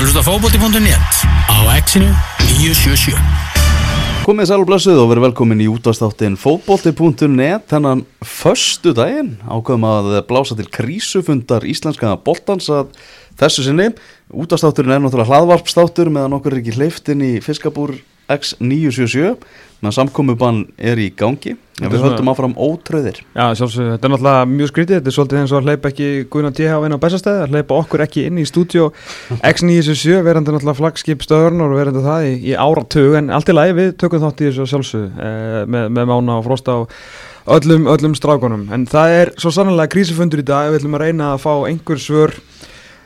að hlusta fókbóti.net á exinu 977 Komið sæl og blessuð og verið velkomin í útastáttin fótbolti.net þennan förstu daginn ákveðum að blása til krísufundar íslenska boltans að þessu sinni. Útastátturinn er náttúrulega hlaðvarpstáttur meðan okkur er ekki hleyftin í fiskabúr X977 meðan samkomubann er í gangi. En við höldum áfram ótröðir Já, sjálfsög, þetta er náttúrulega mjög skrítið, þetta er svolítið eins og að hleypa ekki Guðna TH inn á bestastæði, að hleypa okkur ekki inn í stúdíó X977, verandi náttúrulega flagskip stöðurnar og verandi það í, í áratug, en allt í lagi við tökum þátt í þessu sjálfsög eh, með, með Mána og Frosta og öllum, öllum strákunum, en það er svo sannlega krísufundur í dag, við ætlum að reyna að fá einhver svör.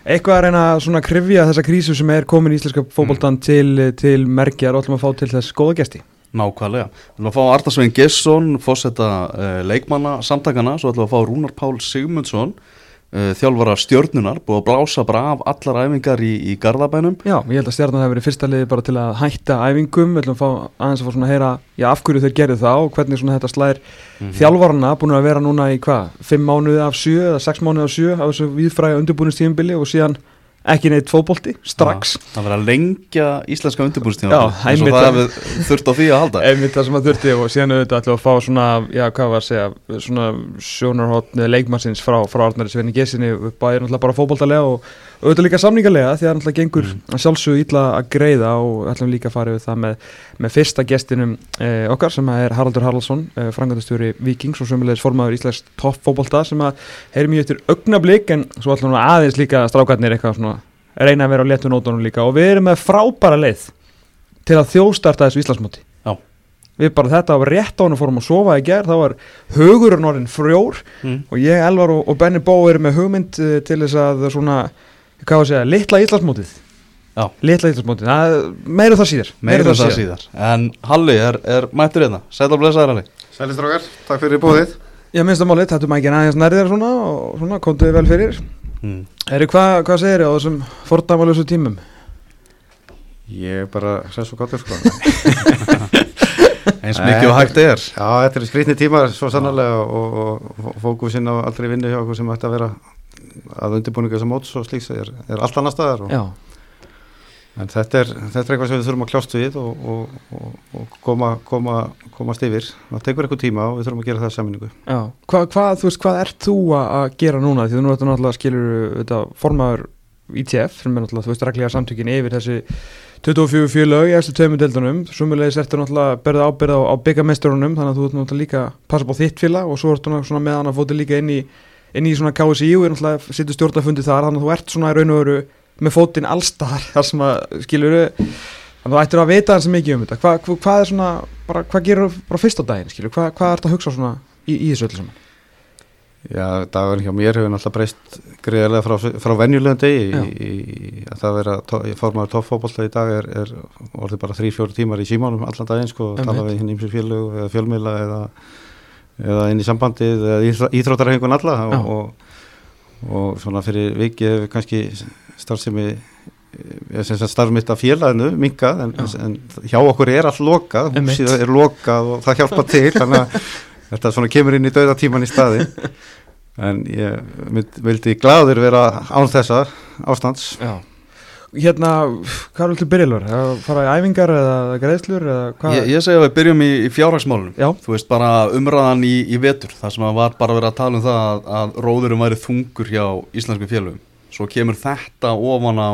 Eitthvað að reyna svona að krifja þessa krísu sem er komin í íslenska fótboltan til, til merkjar og ætlum að fá til þess góða gesti Nákvæmlega. Við ætlum að fá Arnarsvein Gesson, fósetta uh, leikmanna samtakana, svo ætlum við að fá Rúnar Pál Sigmundsson, uh, þjálfara stjörnunar, búið að blása bara af allar æfingar í, í Garðabænum. Já, ég held að stjarnan hefur verið fyrsta liði bara til að hætta æfingum, við ætlum að fá aðeins að fá svona að heyra, já, af hverju þeir gerðu það og hvernig svona þetta slær Mhm. þjálfarana búin að vera núna í hvað, fimm mánuði af sjö eða sex mánuði af sjö á þessu síðan ekki neitt fótbolti, strax Já, það verður að lengja íslenska undirbúinstíma. Já, eins og það það. hefur þurft á því að halda. einmitt það sem að þurfti og síðan auðvitað ætlum við að fá svona, já, hvað var að segja svona sjónarhótt leikmannsins frá, frá Arnari Sveini Gessinni er náttúrulega bara fótboltalega og auðvitað líka samningarlega því að náttúrulega gengur Mm. að sjálfsögðu illa að greiða og ætlum líka að fara við það með, með fyrsta gestinum eh, okkar sem er Haraldur Haraldsson, eh, frangandastjóri Vikings og sömulegis formaður Íslands toppfótbolta sem að heyri mjög eftir augnablík en svo ætlum við aðeins líka strákarnir eitthvað svona reyna að vera á léttu nótunum líka og við erum með frábæra leið til að þjóstarta þessu Íslandsmóti við bara þetta var rétt á hann og fórum að sofa í gerð, þá var hugurinn orðin frjór Mm. og ég, Elvar og, og Benny Bó erum með hugmynd eh, til þess að svona, hvað var að segja, litla Íslandsmótið Já. litla Íslandsmótið, það, meiru það síðar Meira um það síðar. En Halli er, er mættur hérna. Sæl og blessaður Halli. Sælistrákar, takk fyrir bóðið ég minnst að málið, þetta er ekki aðeins nærðir svona og svona, komdu vel fyrir Mm. Eri, hvað, hvað segir þið á þessum fordæmalösu tímum? Ég er bara sér svo gottur sko Eins mikið og hægt er. Já, þetta er skrýtni tímar svo sannarlega og, og, og fókusin á aldrei vinnu hjá okkur sem ætti að vera að undirbúninga sem móts og slíks er, er allt annar staðar en þetta er, þetta er eitthvað sem við þurfum að kljást við og, og, og, og koma, koma, komast yfir. Það tekur eitthvað tíma og við þurfum að gera það saminningu já, hvað, þú veist, hvað ert þú að gera núna? Því þú nú ertu náttúrulega skilur þetta formaður ITF, sem er náttúrulega, þú veist, reglega samtökin yfir þessi 24 fjölaug í eftir tveimur deildunum, sumulegis ertu náttúrulega að berða ábyrða á, á byggamesturunum, þannig að þú ert náttúrulega líka passa upp á þitt félag og svo ertu náttúrulega svona með hann að fóti líka inn í, inn í svona KSI og er náttúrulega sittur stjórnafundi þar, þannig að þú ert svona í raun og veru með fótinn allstar, þar sem að skilur þannig að þú ættir að vita hans mikið um þetta, Hva, hva, hvað er svona, bara, hvað gerur bara fyrst á daginn, skilur, hvað, hvað ert að hugsa svona í, í þessu öllu saman? Já, dagurinn hjá mér hefur náttúrulega breyst greiðarlega frá, frá venjulegum degi. Í, í, að það vera to, formaður toppfótbolta í dag er, er orðið bara þrý, fjóri tímar í símánum allan daginn sko, tala við hinn ímsum félög eða eða, inn í sambandið eða íþró, íþróttarhengun alla og, og, og svona fyrir vikið hefur kannski starfsemi eh, sem sagt starf mitt af félaginu minkað en, en hjá okkur er allt lokað, húsið er lokað og það hjálpa til þannig að þetta svona kemur inn í dauðatíman í staði en ég mynd, vildi glæður vera án þessa ástands. Já. Hérna, hvað er byrjulur? Að fara í æfingar eða greiðslur eða hvað? Ég, ég segi að við byrjum í, í fjárhagsmálunum. Já. Þú veist bara umræðan í, í vetur, þar sem að var bara verið að tala um það að, að róðurum væri þungur hjá íslensku félögum. Svo kemur þetta ofan á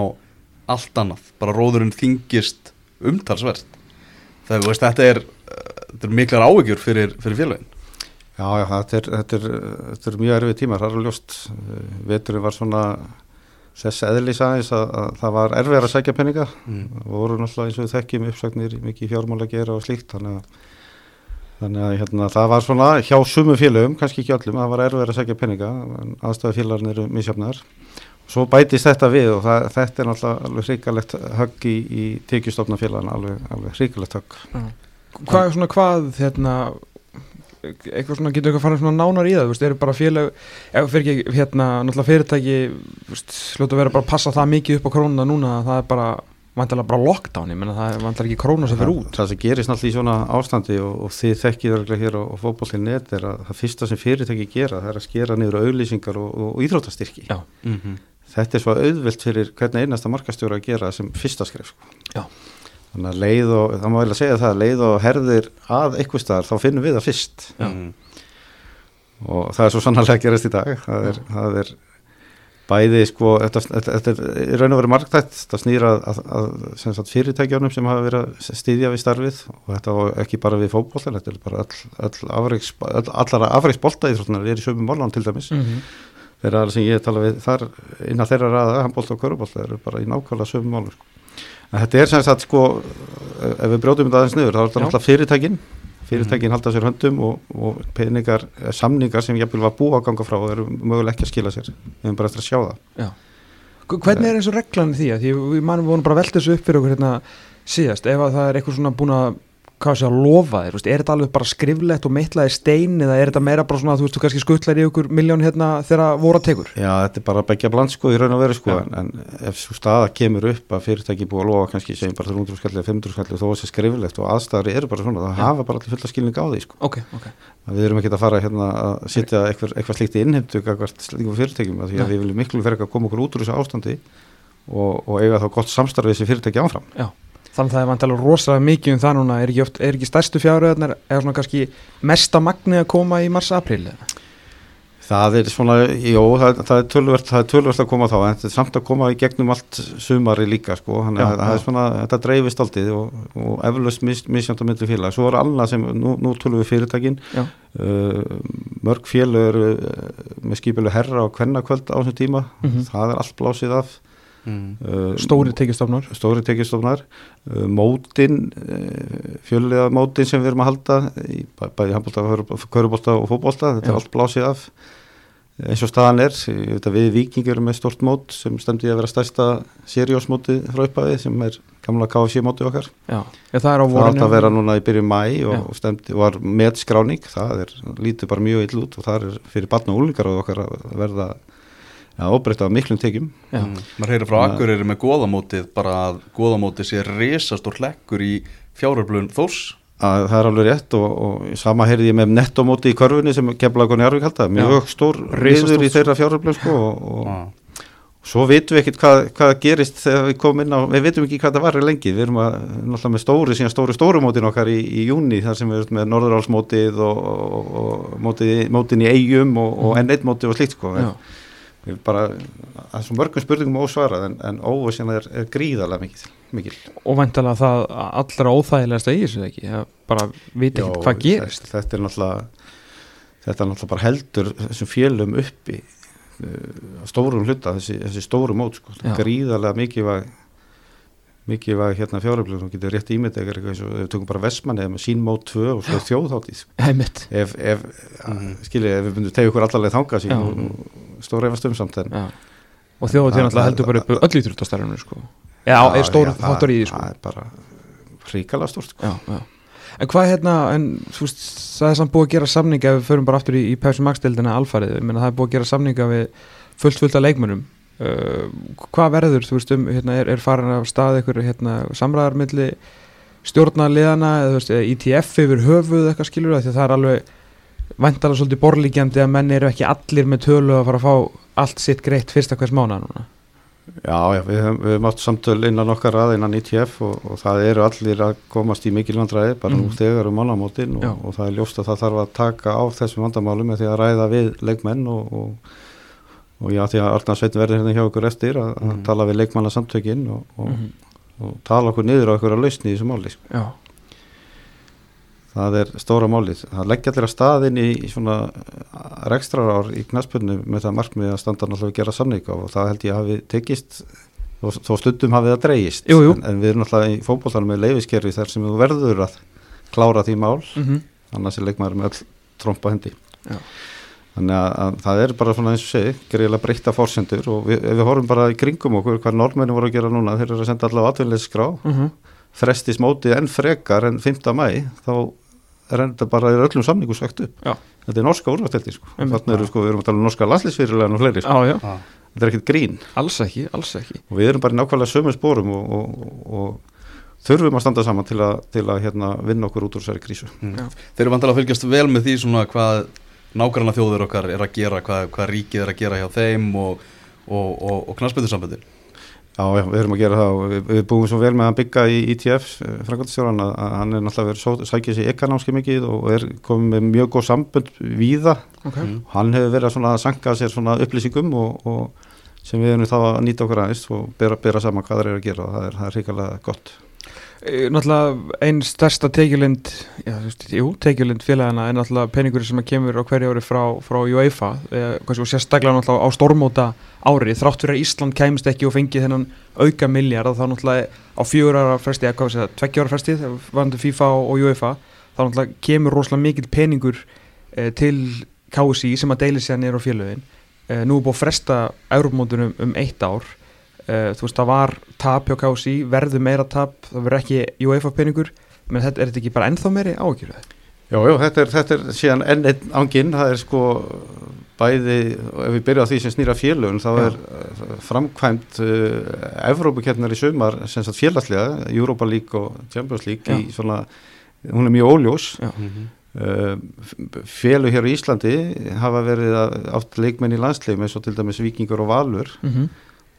allt annað, bara róðurinn þingist umtalsvert. Þegar þú veist, þetta er, þetta er miklar áhyggjur fyrir, fyrir félögin. Já, já, þetta er, þetta er, þetta er mjög erfið tímar, það er ljóst Eh, veturinn var svona þess eðlis aðeins að, að það var erfið að sækja peninga. Mm. og voru náttúrulega eins og þekkjum uppsagnir mikið fjármála að gera og slíkt þannig að, þannig að hérna, það var svona hjá sumu félögum, kannski ekki öllum það var erfið að sækja peninga en aðstæðu félagarnir eru misjafnar. Svo bætist þetta við og það, þetta er náttúrulega alveg hrikalegt högg í, í tekjustofna félagana, alveg, alveg hrikalegt högg. Hvað, svona, hvað, hérna, eitthvað svona, getur eitthvað farið svona nánar í það, þú veist, eru bara félag, fyrir ekki, hérna, náttúrulega fyrirtæki, þú veist, sljóta að vera bara að passa það mikið upp á krónuna núna, að það er bara, vantilega bara lockdown, ég menna það er vantilega ekki króna sem fyrir það, út. það sem gerist náttúrulega í svona ástandi og, og þið þekkið örglega hér á, á fótbollin net er að það fyrsta sem fyrirtæki gera það er að skera niður auðlýsingar og, og, og íþróttastyrki Já. Mm -hmm. þetta er svo auðvilt fyrir hvernig einasta markastjóra að gera sem fyrsta skref sko. Þannig að leið og það má vel að segja það leið og herðir að eitthvað staðar þá finnum við það fyrst Já. Mm. og það er svo sannarlega að gerast í dag það er, það er bæði sko, þetta, þetta, þetta er raun og veru marktætt, það snýra að, að, að sem sagt, fyrirtækjunum sem hafa verið að stýðja við starfið og þetta var ekki bara við fótbollan, þetta er bara all, all afreiks, all, allara afreiksbolta í þróttunar er í sömum málán til dæmis mm -hmm. þeirra sem ég tala við þar innan þeirra ræða, handbolta og körubólta eru bara í nákvæmlega sömum málum sko. En þetta er sem sagt sko ef við brjótum þetta aðeins niður, þá er þetta Já. náttúrulega fyrirtækin. Fyrirtækin halda sér höndum og, og peningar, eh, samningar sem jafnvel var búið að ganga frá og eru mögulega ekki að skila sér. Við erum bara eftir að sjá það. Hvernig er eins og reglan því að því mannum vorum bara velta þessu upp fyrir okkur hérna síðast. Ef að það er eitthvað svona búin að hvað sé að lofa þér, er þetta alveg bara skriflegt og meitlað í stein eða er þetta meira bara svona þú veist, þú kannski skuttlar í ykkur miljón hérna þegar voru að tekur Já, þetta er bara að begja bland sko í raun og veru sko Já. en, en ef svo staða kemur upp að fyrirtæki búið að lofa kannski segjum bara 300 skalli eða 500 skalli þó að það sé skriflegt og aðstæður eru bara svona, það Já. hafa bara allir fulla skilning á því sko Ok, ok, að við erum ekki að fara hérna að sitja eitthvað, eitthvað slíkt í innheimtu hvert slíkum fyrirtækjum að því að Nei. við viljum miklu fyrir að koma okkur út úr þessu ástandi og, og eiga þá gott samstarfið þessi fyrirtæki áfram já Þannig að það er vantilega rosalega mikið um það núna. Er ekki, oft, er ekki stærstu fjáröðnar eða svona kannski mesta magni að koma í mars-april? Það er svona, jú, það, það, er er tölvert að koma þá en þetta er samt að koma í gegnum allt sumari líka sko, þannig að það er svona, þetta dreifist aldrei og, og eflaust mis, misjönd á myndri félag svo er annað sem, nú, nú tölum við fyrirtækin. Uh, mörg félag eru uh, með skipilu herra og kvennakvöld á þessum tíma. Mhm. það er allt blásið af Mm. Stóri tekistofnar stóri tekjastofnar uh, mótin uh, fjölulega mótin sem við erum að halda í bæ, bæði handbólta, körubólta og fótbólta þetta Já. er allt blásið af. Eins og staðan er við vikingur með stort mót sem stemdi að vera stærsta seriósmóti frá upphafi sem er gamla KFC móti okkar. Já, já það er átt að vera núna í byrju mæ og, og stemdi, var með skráning það er, lítið bara mjög ill út og það er fyrir barn og úlingar okkar að verða að óbreyta á miklum tekjum. Já, Mm. maður heyrir frá Akureyri með góðamótið bara að góðamótið sé risastór hlekkur í fjáröflun þós að það er alveg rétt og, og sama heyrði ég með nettomóti í körfunni sem kemlaði koni Arvík halda, mjög stór riður í þeirra fjáröflum sko og, og Ah. svo vitum við ekkert hvað, hvað gerist þegar við komum inn á, við vitum ekki hvað það var lengi, við erum að, náttúrulega með stóri síðan stóri stóru mótin okkar í, í júni þar sem við erum með Norðurálsmótið og, og, og mótin í eigum og, og enn eitt mótið og slíkt sko. Já, bara, það er svo mörgum spurningum ósvarað en, en óvissin er, er gríðarlega mikil, mikil. og vantilega það allra óþægilegast að í þessu ekki? Að bara vita ekki hvað gerist. þetta, þetta er náttúrulega þetta er náttúrulega bara heldur þessum félum uppi uh, stórum hluta, þessi, þessi stóru mót sko, gríðarlega mikilvæg mikilvæg hérna fjáröflun og getur rétt ímynd eða við tökum bara Vestmann eða með sín mót 2 og svo þjóðháttið Heimitt ef, ef Mhm. skiljið, ef við myndum tegja ykkur allarleið þanga sín og, og stóra efast um samt en og Það- náttúrulega heldur bara upp öll íþróttastarfinu sko. Já, er stór þáttur í því sko. það er bara ríkala stórt sko. En hvað hérna, en þú veist, það er samt búið að gera samninga ef við förum bara aftur í, í Pepsi Max dildina alfarið, ég meina það er búið uh, hvað verður, þú veist, um, hérna, er, er farin af stað ykkur hérna, samræðarmilli stjórnarliðana eða veist, eða ITF yfir höfuð eitthvað skilur það, það er alveg væntalega svolítið borlíkjandi að menn eru ekki allir með tölu að fara að fá allt sitt greitt fyrsta hvers mánuða núna Já, já, við höfum, átt samtöl innan okkar að innan ITF og, og það eru allir að komast í mikil vandræði bara nú Mhm. þegar um málamótin og, og það er ljóst að það þarf að taka á þessum vandamálum með því að ræða við leikmenn og, og, og já, því að Arnar Sveit verður hérna hjá okkur eftir að, að Mhm. tala við leikmannasamtökin og, og, Mhm. og tala okkur niður á okkur að lausni í þessu máli sko. Það er stóra málið það leggja allir að staðin í, í svona rekstrarár í knaspunni með það markmið að standa náttúrulega að gera samninga og það held ég hafi tekist þó, þó stundum hafi það dreigist Jú, jú. En, en við erum náttúrulega í fótboltanum með leifiskerfi þar sem þú verður að klára því mál mm annars er leikmaður með öll trompa hendi Já. Þannig að, að það er bara svona eins og segi greiðilega breytta fórsendur og við, ef við horfum bara í kringum okkur hvað normennir voru að gera núna þeir eru að senda allavega atvinnleysiskrá -hmm. frestis mótið enn frekar enn 5. mæ þá er þetta bara í öllum samningu sagt upp Já. þetta er norska úrvætteldi sko. Þannig eru sko, við erum að tala um norska landslisfyrirlega og fleiri, sko. Já, já, þetta er ekkert grín alls ekki, alls ekki og við erum bara í nákvæmlega sömu spórum og, og, og þurfum að standa saman til að, til að hérna, vinna okkur út úr þessari krísu Mm. Já. Þeir eru vantilega að fylgjast vel með því svona hvað nágranna þjóður okkar er að gera, hvað, hvað ríkið er að gera hjá þeim og, og, og, og knastbyrðursamböndin Já, við erum að gera það og við, við búum svo vel með að byggja í ITF frangotastjóran að, hann er náttúrulega verið sækið sér ekkanámski mikið og er komið með mjög góð sambönd víða. Ok, Mm. hann hefur verið að sanka sér svona upplýsingum og, og sem við erum þá að nýta okkur aðeins og bera, bera saman hvað það er að gera og það er, það er Eh, náttúrulega einn stærsta tekjulind já, þú veist, jú, tekjulind félagana er náttúrulega peningur sem kemur á hverju ári frá, frá UEFA. Eh, kannski, og sérstaklega náttúrulega á stormóta ári. Þrátt fyrir að Ísland kæmist ekki og fengi þennan auka miljard þá náttúrulega á fjögur ára fresti, eða hvað sé það, tveggja ára fresti varandi FIFA og, UEFA þá náttúrulega kemur rosalega mikill peningur eh, til KSI sem að deili sér nýra á félögin. Eh, nú er búið að fresta Európmótunum um eitt ár uh, þú veist það var tap hjá KSI verður meira tap, það verður ekki UEFA peningur, menn þetta er þetta ekki bara ennþá meiri ágjur Já, já, þetta er, þetta er síðan enn einn ánginn, það er sko bæði, ef við byrjum á því sem snýra félögun, þá Já. er uh, framkvæmt uh, Evrópukeppnar í sumar, sem sagt félagslega, Europa League og Champions League, í svona, hún er mjög óljós. Já. Uh, félug hér í Íslandi hafa verið að, átt leikmenn í landsleim eins og til dæmis Víkingur og Valur mm -hmm.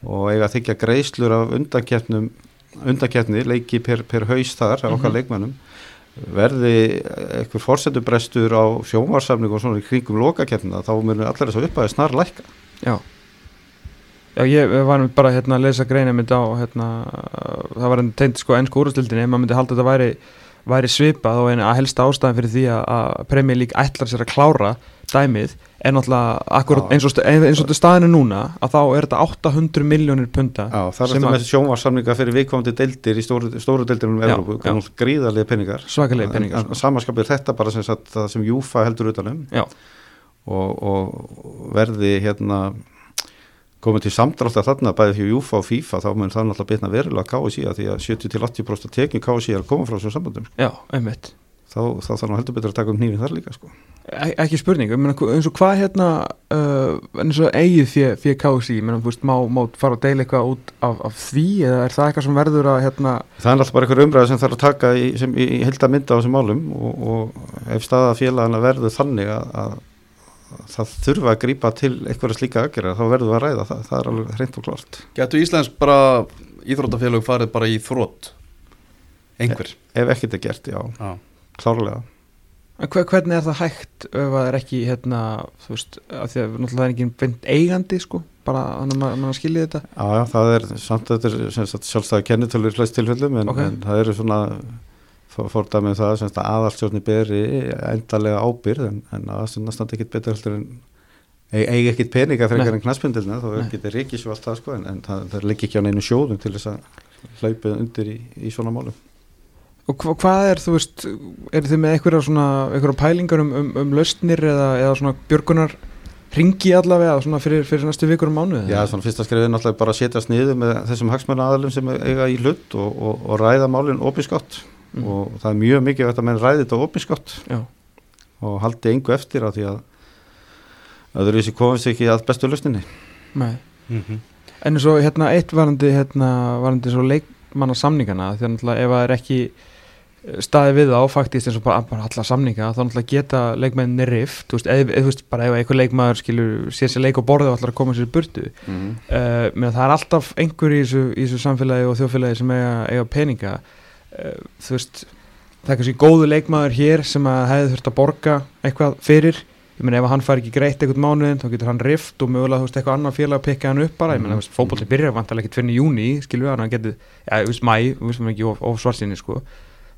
Og eiga að þykja greislur af undankeppni, leiki per, per haus þar af okkar Mhm. leikmennum verði eitthvað fórsendubrestur á sjónvarsamning og svona í kringum lokakeppnina þá munum allir þess að uppæði snar lækka Já Já, ég var bara hérna að lesa greina mynd á hérna, það var enn tegnd sko ennsku úrstildinni, maður myndi halda að þetta væri, væri svipað og eina að helsta ástæðan fyrir því að, að Premier League ætlar sér að klára dæmið er náttúrulega eins og, og þetta staðinu núna að þá er þetta 800 miljónir punta Já, það er að- með sjónvarsamninga fyrir viðkomandi deildir í stóru, stóru deildir um já. gríðarlega peningar. Svakalega peningar En- sko. en Samanskapið þetta bara sem sagt, sem Júfa heldur utanum og, og verði hérna komið til samdrátt að þarna bæði fyrir Júfa og FIFA þá mun það náttúrulega bitna verulega KSI að því að 70-80% af tekjum KSI er að koma frá þessum sambandum já, einmitt þá, þá þarf nú heldur betur að taka um nýfin þar líka sko. Ek- ekki spurning, ég meina, eins og hvað hérna uh, eins og eigið fyrir, fyrir KSI ég meina, þú veist, má, má fara að deila eitthvað út af, af því eða er það eitthvað sem verður að hérna, það er náttúrulega bara einhver umræði sem þarf að taka í, sem, í, í helda mynda á þessum málum og, og ef staða félagana verður þannig að, að það þurfa að grípa til einhverja slíka aðgerða þá verður við að ræða það, það er alveg hreint og klart Gætu Íslands bara íþróttafélög farið bara í þrótt einhver? Ef ekkert er gert, já, Já. Klárlega en hver, hvernig er það hægt ef það er ekki hérna, þú veist, af því að náttúrulega það er ekki beint eigandi, sko, bara að maður skilji þetta Já, já, það er samt að þetta er sjálfstæða kennitölur í flest tilfellum en, Ok. en það eru svona fórdæmið það sem sagt, aðalstjórni beri endalega ábyrð en, en aðstjórna standi ekkit betur heldur en eig- eiga ekkit peninga fyrir Nei. einhverjum knaspindilna þá Nei. getur ríkis og allt það sko en, en það, það liggi ekki á neinu sjóðum til þess að hlaupið undir í, í svona málum og hva, hvað er, þú veist, er þið með einhverja svona, einhverja pælingar um, um, um lausnir eða, eða svona björgunar ringi allavega, svona fyrir, fyrir næstu vikur og mánuði Já, svona fyrsta skrifið er náttúrulega bara að setjast niður með þessum hagsmennu aðalum sem eiga í hlut og, og, og ræða málinn opinskátt Mhm. og það er mjög mikið að menn ræði þetta opinskátt Já. og haldi engu eftir að því að öðruvísi komast ekki að bestu lausninni Nei. Mhm. En eins og hérna eitt varandi hérna varandi svo leikmanna samningana því að náttúrulega ef það er ekki staðið við þá faktist eins og bara, bara alla samninga þá náttúrulega geta leikmenninni rift þú veist, eða, eða, þú veist, bara ef einhver leikmaður skilur sér sér leik á borðið og ætlar að koma sér burtu. Uh, menn það er alltaf einhver í þessu, í þessu samfélagi og þjóðfélagi sem eiga, eiga peninga. Uh, þú veist það er kannski góðu leikmaður hér sem að hefði þurft að borga eitthvað fyrir. Ég meina ef hann fær ekki greitt eitthvað mánuðin þá getur hann rift og mögulega þú veist eitthvað annar félag að pikka hann upp bara, ég meina Mhm. mm. fótbolli byrjar vantarlega ekki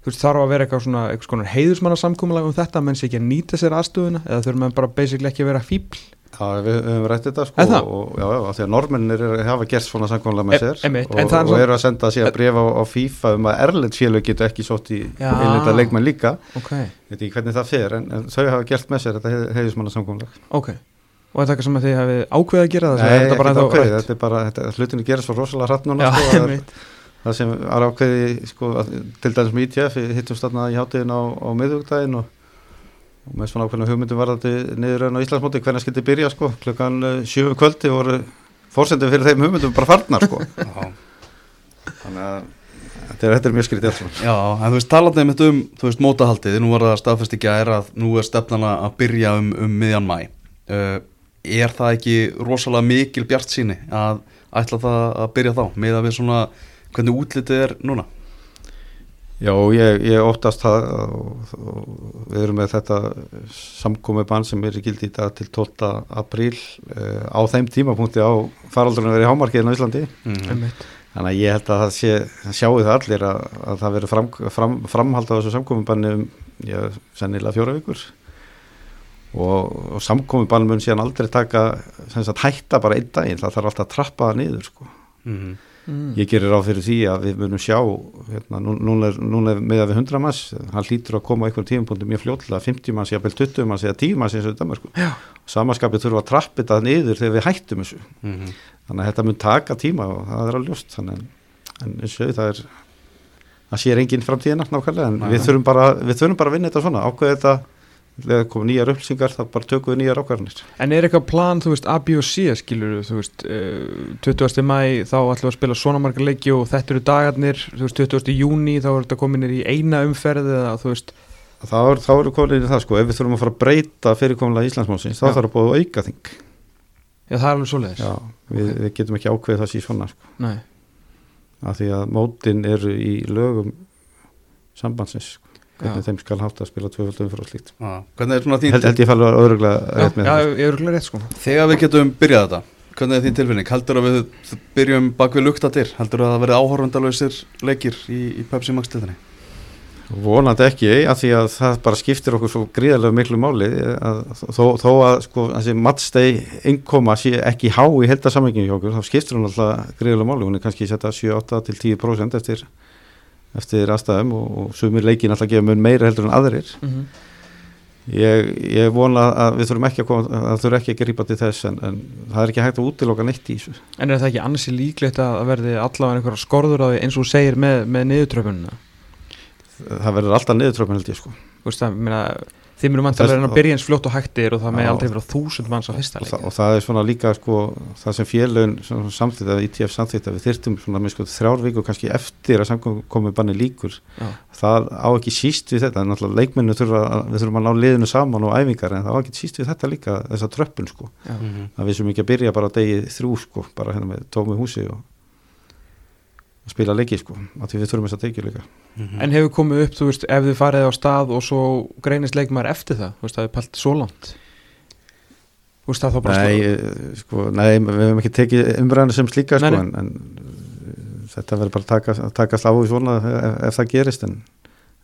þú veist þarf að vera eitthvað svona eitthvað svona heiðusmanna samkúmulega um þetta menn sé ekki að nýta sér aðstöðuna eða þurfum við bara basically ekki að vera fíbl Já, við höfum rætt þetta sko Er það? og já, já, því að normennir er, hafa gert svona samkvæmlega með E- sér einmitt, og, er og svo- eru að senda síðan bref á, á FIFA um að Erlend félög getur ekki sótt í Já. einlita leikmenn líka. Ok, veit ekki hvernig það fer en, en þau hafa gert með sér þetta heiðismanna samkvæmlega ok. Og er það eitthvað sem að þið hefði ákveðið að gera það? Nei, er þetta ekki ákveðið, þetta er bara þetta, hlutinu gerir svo rosalega hratt núna Já, sko, það, sem er ákveðið sko, til dæmis með ITF við hittum stanna í hátíðin á, á miðugdægin og, og með svona ákveðinu hugmyndum varðandi niður enn á Íslandsmóti hvernig skildi byrja sko, klukkan uh, sjöfu kvöldi voru fórsendum fyrir þeim hugmyndum bara farnar sko. Þannig að þetta er, þetta er mjög saman. Já, en þú veist, talandi einmitt um, þú veist, mótahaldið, nú var það staðfest ekki að er að nú er stefnan að byrja um, um miðjan mæ. Uh, er það ekki rosalega mikil bjart síni að ætla það að byrja þá með að við svona hvernig útlitið er núna Já, ég, ég óttast það og, og við erum með þetta samkomi bann sem er í gildi í dag til 12. apríl uh, á þeim tímapunkti á faraldurinn verið hámarkiðin á Íslandi mm. Þannig að ég held að það sé, sjáu það allir að, að það verið fram, fram, framhald á þessu samkomi banni um já, sennilega fjóra vikur og, og samkomi bann mun síðan aldrei taka sagt, hætta bara einn daginn, það þarf alltaf að trappa það niður sko Mm. Mm. Ég gerir ráð fyrir því að við munum sjá hérna, nú- núna er, núna er með að við 100 manns. Hann hlýtur að koma á einhvern tímapunktum mjög fljótlega 50 manns, jafnvel 20 manns eða 10 manns eins og þetta mörg Samaskapið þurfa að trappa þetta niður þegar við hættum þessu. Mm. þannig að þetta mun taka tíma og það er alveg ljóst. En, en eins og það er það sér enginn framtíðina nákvæmlega en við þurfum, bara, við þurfum bara að vinna þetta svona. Ákveða þegar komum nýjar upplýsingar þá bara tökum við nýjar ákvarðanir. En er eitthvað plan, þú veist, A, B og C skilur þú veist, uh, 20. mæ þá ætlum við að spila svona margar leiki og þetta eru dagarnir, þú veist, 20. júni þá er þetta kominir í eina umferð eða þú veist, þá er, þá eru komin inn í það sko ef við þurfum að fara að breyta fyrirkomulega Íslandsmálsins þá þarf að búið auka þing já það er alveg svoleiðis. Já, við, við getum ekki ákveðið það síðan svona sko, Nei, að sko, hvernig Já. þeim skal hátt að spila tvöföldum fyrir slíkt. Hvernig svona þín held, held ég fælu að öðruglega rétt með já, það rétt sko. Þegar við getum byrjað þetta hvernig er þín tilfinning, heldur að við byrjum bak við luktatir, heldur að það verði áhorfendalöysir leikir í, í Pepsi Max tildinni vonandi ekki, af því að það bara skiptir okkur svo gríðarlega miklu máli að, þó, þó að sko þessi matsteg innkoma sé ekki há í heldarsamenginu hjá okkur, þá skiptir hún alltaf gríðarlega máli, hún er kannski setja 7-8 til 10% eftir, eftir aðstæðum og, og sumir leikin alltaf gefa mun meira heldur en aðrir mm -hmm. Ég, ég vona að við þurfum ekki að koma, að þurfum ekki að grípa til þess en, en það er ekki hægt að útiloka neitt í þessu. En er það ekki annars líklegt að það verði allavega einhverja skorður á því eins og segir með, með niðurtröfunina Það verður alltaf niðurtröfn held ég sko. Þú veist það, meina, þið mér Þess- vantilega að byrja eins fljótt og hægt er og það með aldrei vera þúsund manns á fyrsta Og, leik það, og það er svona líka sko, það sem félögin samþýtt að ITF samþýtt að við þyrftum svona með sko þrjár viku kannski eftir að samkomi banni líkur. Já. Það á ekki síst við þetta, náttúrulega leikmennu þurfa, að- við þurfum að ná liðinu saman og æfingar en það á ekki síst við þetta líka þessa tröppun sko. Já. Að við sem ekki að byrja bara á degi þrjú sko, bara hérna með tómi húsi og, og spila leiki sko, að því við þurfum þess að tekja líka. En hefur komið upp, þú veist, ef þið farið á stað og svo greinist leikmaður eftir það, þú veist, það er pælt svo langt. Þú veist, það þá bara Nei, eh, sko, nei, við hefum ekki tekið umræðinu sem slíka sko, en, en uh, þetta verður bara að taka, að takast á í svona ef, ef það gerist en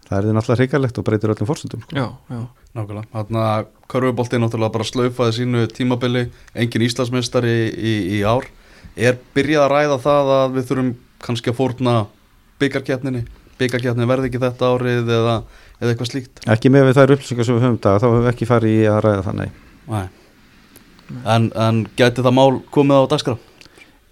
það er því náttúrulega hrikalegt og breytir öllum fórsöndum sko. Já, já, Nákvæmlega, þannig að Körfubolti náttúrulega bara slaufaði sínu tímabili. Engin Íslandsmeistari í, í, í ár. Er byrjað að ræða það að við þurfum kannski að fórna byggarkjarninni, byggarkjarnin verði ekki þetta árið eða, eða eitthvað slíkt ekki með við þær upplýsingar sem við höfum dag þá höfum við ekki farið í að ræða það nei. Nei. En, en gæti það mál komið á dagskrá?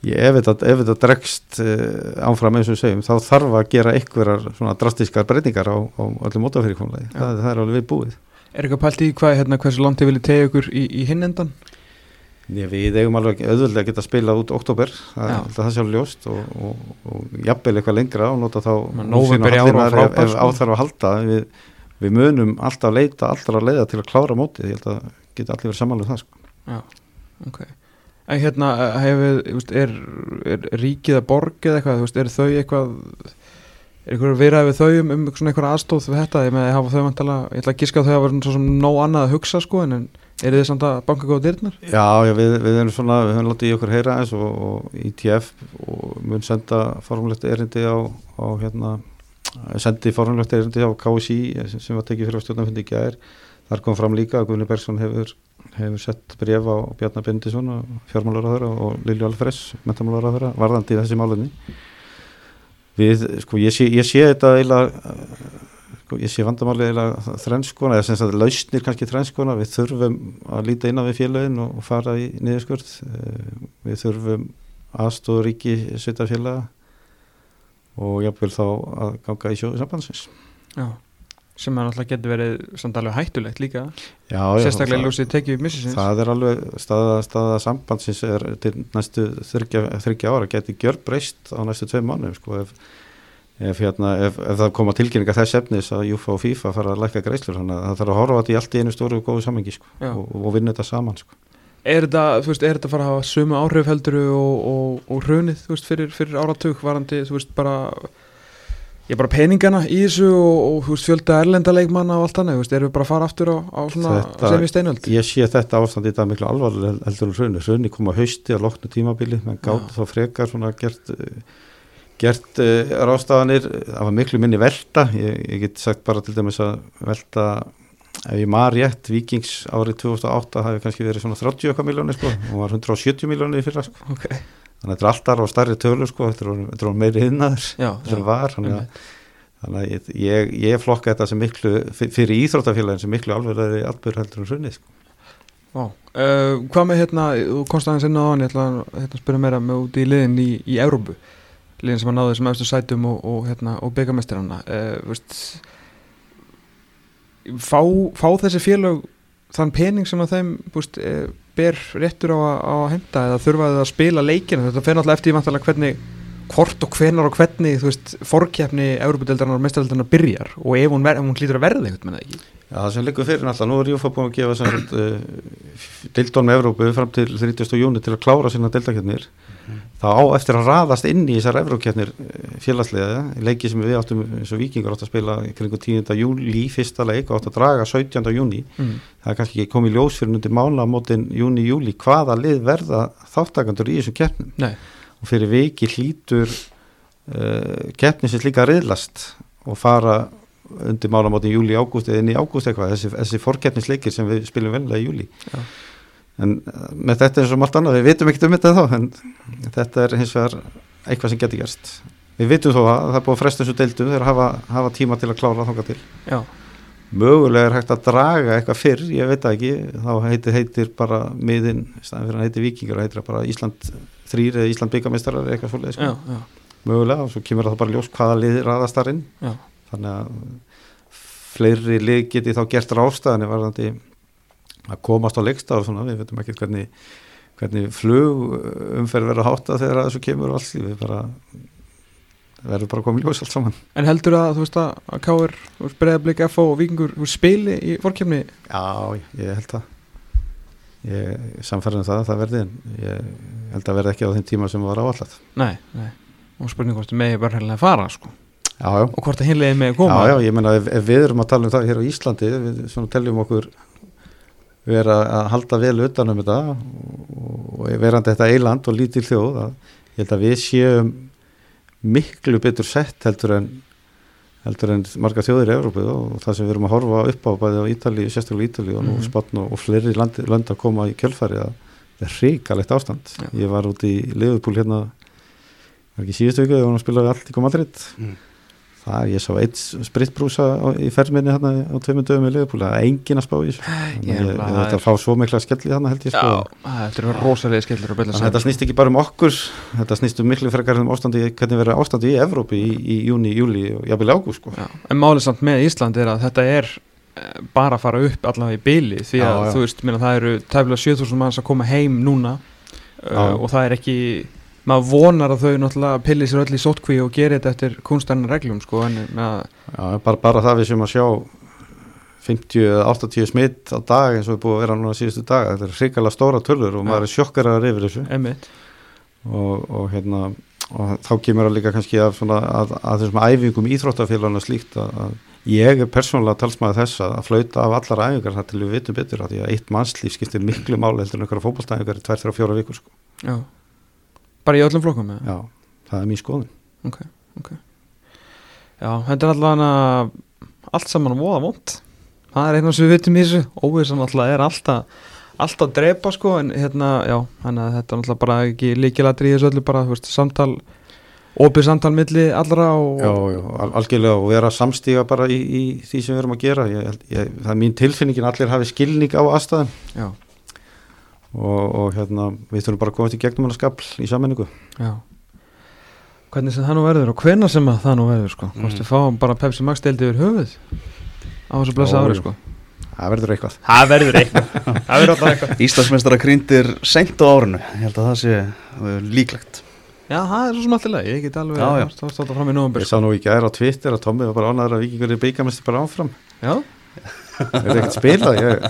Ég, ef, þetta, dregst uh, áfram eins og segjum þá þarf að gera einhverjar svona drastískar breytingar á, á öllum mótafyrirkomulegi Já. það, það er alveg við búið Er eitthvað pælt í hvað, hérna, hversu langt þið viljið tegja ykkur í, í hinn endan? Ég, við eigum alveg auðvöldlega að geta spilað út oktober, það, Já. það er sjálf ljóst og, og, og jafnvel eitthvað lengra og nota þá ef, ef sko. áþarf að halda við, við munum alltaf leita allra leiða til að klára mótið, ég held að geta allir verið samanlega það sko. Já, ok En hérna, hefur, er, er ríkið að borga eða eitthvað, er þau eitthvað er eitthvað viðræði við þau um, um svona eitthvað aðstóð við þetta, ég með að hafa þau vantala, ég ætla að giska að þau hafa svo sem nóg annað að hugsa sko, en, en er þið samt að banka góða dyrnar? Já, já við, við erum svona, við höfum látið í okkur heyra eins og, og ITF og mun senda formulegt erindi á, á hérna, sendi formulegt erindi á KSI sem, var tekið fyrir stjórnarfundi í gær þar kom fram líka að Guðni Bergson hefur hefur sett bref á Bjarnar Bendisson fjármálaráðara og Lilju Alfreds mentamálaráðara varðandi þessi málunni við, sko, ég sé, ég sé þetta eiginlega ég sé vandamáli eiginlega þrennskona eða sem sagt lausnir kannski þrennskona við þurfum að líta innan við félagin og, fara í niðurskurð. Eh, við þurfum aðstóður ríki sveitafélaga og jafnvel þá að ganga í sjóðu sambandsins. Já, sem að náttúrulega getur verið samt alveg hættulegt líka, Já, já, sérstaklega ljósið tekið missisins. Það er alveg staða, staða sambandsins er til næstu þryggja, ára geti gjör breyst á næstu tveim mannum sko ef, ef, hérna, ef, ef það koma tilkynninga þess efnis að Júfa og FIFA fara að lækka greislur þannig að það þarf að horfa þetta í allt í einu stóru og góðu samengi sko og, og vinna þetta saman sko. Er þetta, þú veist, er þetta að fara að hafa sömu áhrif helduru og, og, og hrunið, þú veist, fyrir, fyrir áratug varandi, þú veist, bara ég bara peningana í þessu og, og þú veist, fjölda erlenda leikmanna og allt annað, þú veist, erum við bara að fara aftur á, á svona Þetta- sem í steinöld? Ég sé þetta ástand í dag miklu alvarlega heldur en hrunni. Hrunni kom á hausti að loknu tímabili, menn gátt þá frekar svona gert, eh, gert uh, rástafanir, það var miklu minni velta, ég, ég get sagt bara til dæmis að velta, ef ég maður rétt, Vikings árið 2008 hafi kannski verið svona 30 eitthvað miljónir sko, og var 170 miljónir í fyrra sko. Ok, Þannig að þetta er alltaf á stærri tölu sko, þetta er meiri hinnaður sem já, var, þannig að Þannig að ég, ég, flokka þetta sem miklu, fyr- fyrir íþróttafélagin sem miklu alveglega alveg heldur en hrunni. Sko. Uh, hvað með hérna, á hann, ég ætla að hérna, spyrja meira með út í liðin í, í Európu, liðin sem að náðu þessum eftir sætum og, og, hérna, og byggamestirana, uh, veist, fá, fá þessi félög þann pening sem að þeim, veist, uh, ber réttur á, að- henda eða þurfa þau að spila leikina, þetta fer náttúrulega eftir í vantalega hvernig, hvort og hvenar og hvernig, veist, fórkeppni Európa-deildarnar og mestardeildarnar byrjar og ef hún, hún hlýtur að verða einhvern menn ekki. Já, það sem liggur fyrir náttúrulega, nú er Júfa búin að gefa sagt, uh, dildón með Evrópu fram til 30. júni til að klára sína dildakjarnir. þá á eftir að raðast inn í þessar Evrókjarnir félagslega, leiki sem við áttum eins og vikingur átt að spila í kringu 10. júli fyrsta leik og átt að draga 17. júni Mm. það er kannski ekki komið ljós fyrir undir málamótin júni-júli hvaða lið verða þáttakandur í þessum keppnum Nei, og fyrir viki hlýtur uh, keppni sem líka riðlast og fara undir málamótin júli-ágúst eða inn í ágúst eitthvað þessi, þessi forkeppnisleikir sem við spilum vellega í júli Já. en uh, með þetta eins og allt annað, við vitum ekkert um þetta þá en þetta er hins vegar eitthvað sem getur gerst við vitum þó að það er búið að fresta þessu deildu þegar hafa, hafa tíma til að klára þánga til já, mögulega er hægt að draga eitthvað fyrr, ég veit ekki þá heitir, heitir bara miðin staðan fyrir að heitir vikingur, heitir bara Ísland þrýr eða Ísland byggameistarar eða eitthvað svolítið já, sko. já, mögulega og svo kemur það bara ljós hvaða lið raðast þar inn já. Þannig að fleiri lið geti þá gert rástaðan varðandi að komast á svona, við veitum ekki hvernig hvernig flug umferð verður að hátta þegar að þessu kemur og allt við bara verður bara komið ljós allt saman. En heldur að þú veist að, að Káir, Breiðablík, FO og veist, spili í fórkjöfni Já, ég held það. Ég samfærðin það að það verði en ég held að verði ekki á þeim tíma sem var áallat Nei, nei. Og spurning hvort þið megi bara heilega fara sko. Já, já, og hvort það hinlega megi koma já, já, ég meina ef, ef við erum að tala um það hér á Íslandi við svona teljum okkur vera að halda vel utan um þetta og, verandi þetta eiland og lítil þjóð að ég held að við séum miklu betur sett heldur en heldur en margar þjóðir í Európu og það sem við erum að horfa upp á bæði á Ítali, sérstaklega Ítali og nú Mhm. Spotn og, og fleiri landi, lönd að koma í kjölfari að það er hrikalegt ástand Já. ég var út í Liverpool hérna var ekki síðustu viku, þegar hún spilaði allt í Madrid Mm. Það, ég sá eitt spritbrúsa í ferminni hérna á tveimur dögum í er engin að spá í þessu. Þannig að er- að fá svo mikla skelli þannig held ég sko. Að vera rosalega skellur og að þetta snýst ekki bara um okkur þetta snýst um miklu frekar um ástandi hvernig verður ástandi í Evrópi í, í júni, júli og jafnvel ágúst sko. Já, en málið samt með Ísland er að þetta er eh, bara að fara upp allavega í byli því að Já, já. þú veist, minna, það eru tæfla 7000 manns að koma heim núna uh, og það er ekki maður vonar að þau náttúrulega pilli sér öll í sótkví og gera þetta eftir kunstænum reglum sko, en með, Já, bara, bara það við sem að sjá 50 eða 80 smitt á dag eins og við búum að vera núna síðustu dag þetta er hrikalega stóra tölur og Já. maður er sjokkaraður yfir þessu og, og hérna og þá kemur það líka kannski að, svona, að, að þessum æfingum íþróttafélagana slíkt að, að ég er persónulega talsmaður þess að, að flauta af allar æfingar það til við vitum betur að því að eitt mannslíf skiptir miklu máli heldur en einhverja fótballtæfingar í tvær, þrjá, fjóra vikur sko. Já, bara í öllum flokkum eða? Já, það er mín skoðun. Ok, ok. Já, þetta er allavega allt saman voða vond það er eina sem við vitum í þessu. Óvissan alltaf er alltaf alltaf drepa sko en hérna, já, að þetta er alltaf bara ekki líkilatri í þessu öllu bara, þú veist, samtal opið samtal milli allra og Já, já, al algjörlega og vera samstíga bara í, í því sem við erum að gera. Ég, ég, það er mín tilfinningin allir hafi skilning á aðstæðum. Já, og, og hérna, við þurfum bara að komast í gegnum hann skapl í sammenningu já. hvernig sem það nú verður og hvenær sem að það nú verður sko. Hvort Mhm. við fáum bara Pepsi Max deildi yfir höfuð á þessu blessa ári sko. Það verður eitthvað. Það verður eitthvað. Það verður alltaf eitthvað. Íslandsmeistara krýndir seint á árinu. Ég held að það sé uh, líklegt. Já, það er svo sem alltaf leið, ég get alveg Já, já. fram í nóvambur ég sá nú í gær á Twitter að Tommi var bara ánæður að vikingur í byggamesti bara áfram. Já, er ekkert spila ég,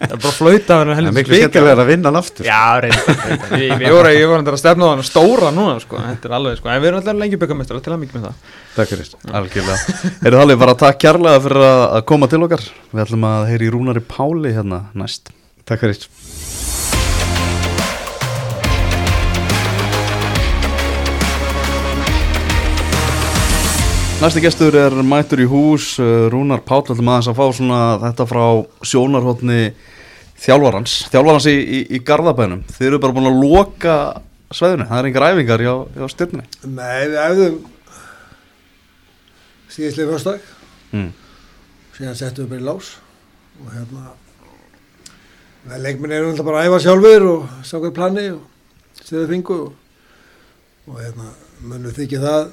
Það er bara flauta að það er miklu skemmtilega að vinna hann aftur. Já, reyndar reyndar. Ég, ég voru voru að stefna á hann stóra núna sko. Þetta er alveg sko. En við erum alltaf lengi byggamestrar til að mikið með það. Takk fyrir. Algjörlega. Er það alveg bara takk kærlega fyrir að að koma til okkar. Við ætlum að heyri í Rúnari Páli hérna næst. Takk fyrir Næsti gestur er mættur í hús uh, Rúnar Páll, ætlum aðeins að fá svona þetta frá sjónarhóttni þjálfarans, þjálfarans í, í, í Garðabænum, þið eru bara búin að loka sveðinu, það er engar æfingar hjá, hjá styrni Nei, við æfðum síðislega fyrstak mm. síðan settum við bara í lás og hérna við leikminn erum alltaf bara að æfa sjálfur og samkvæmt plani og séðu fingu og, og hérna mönnum þykir það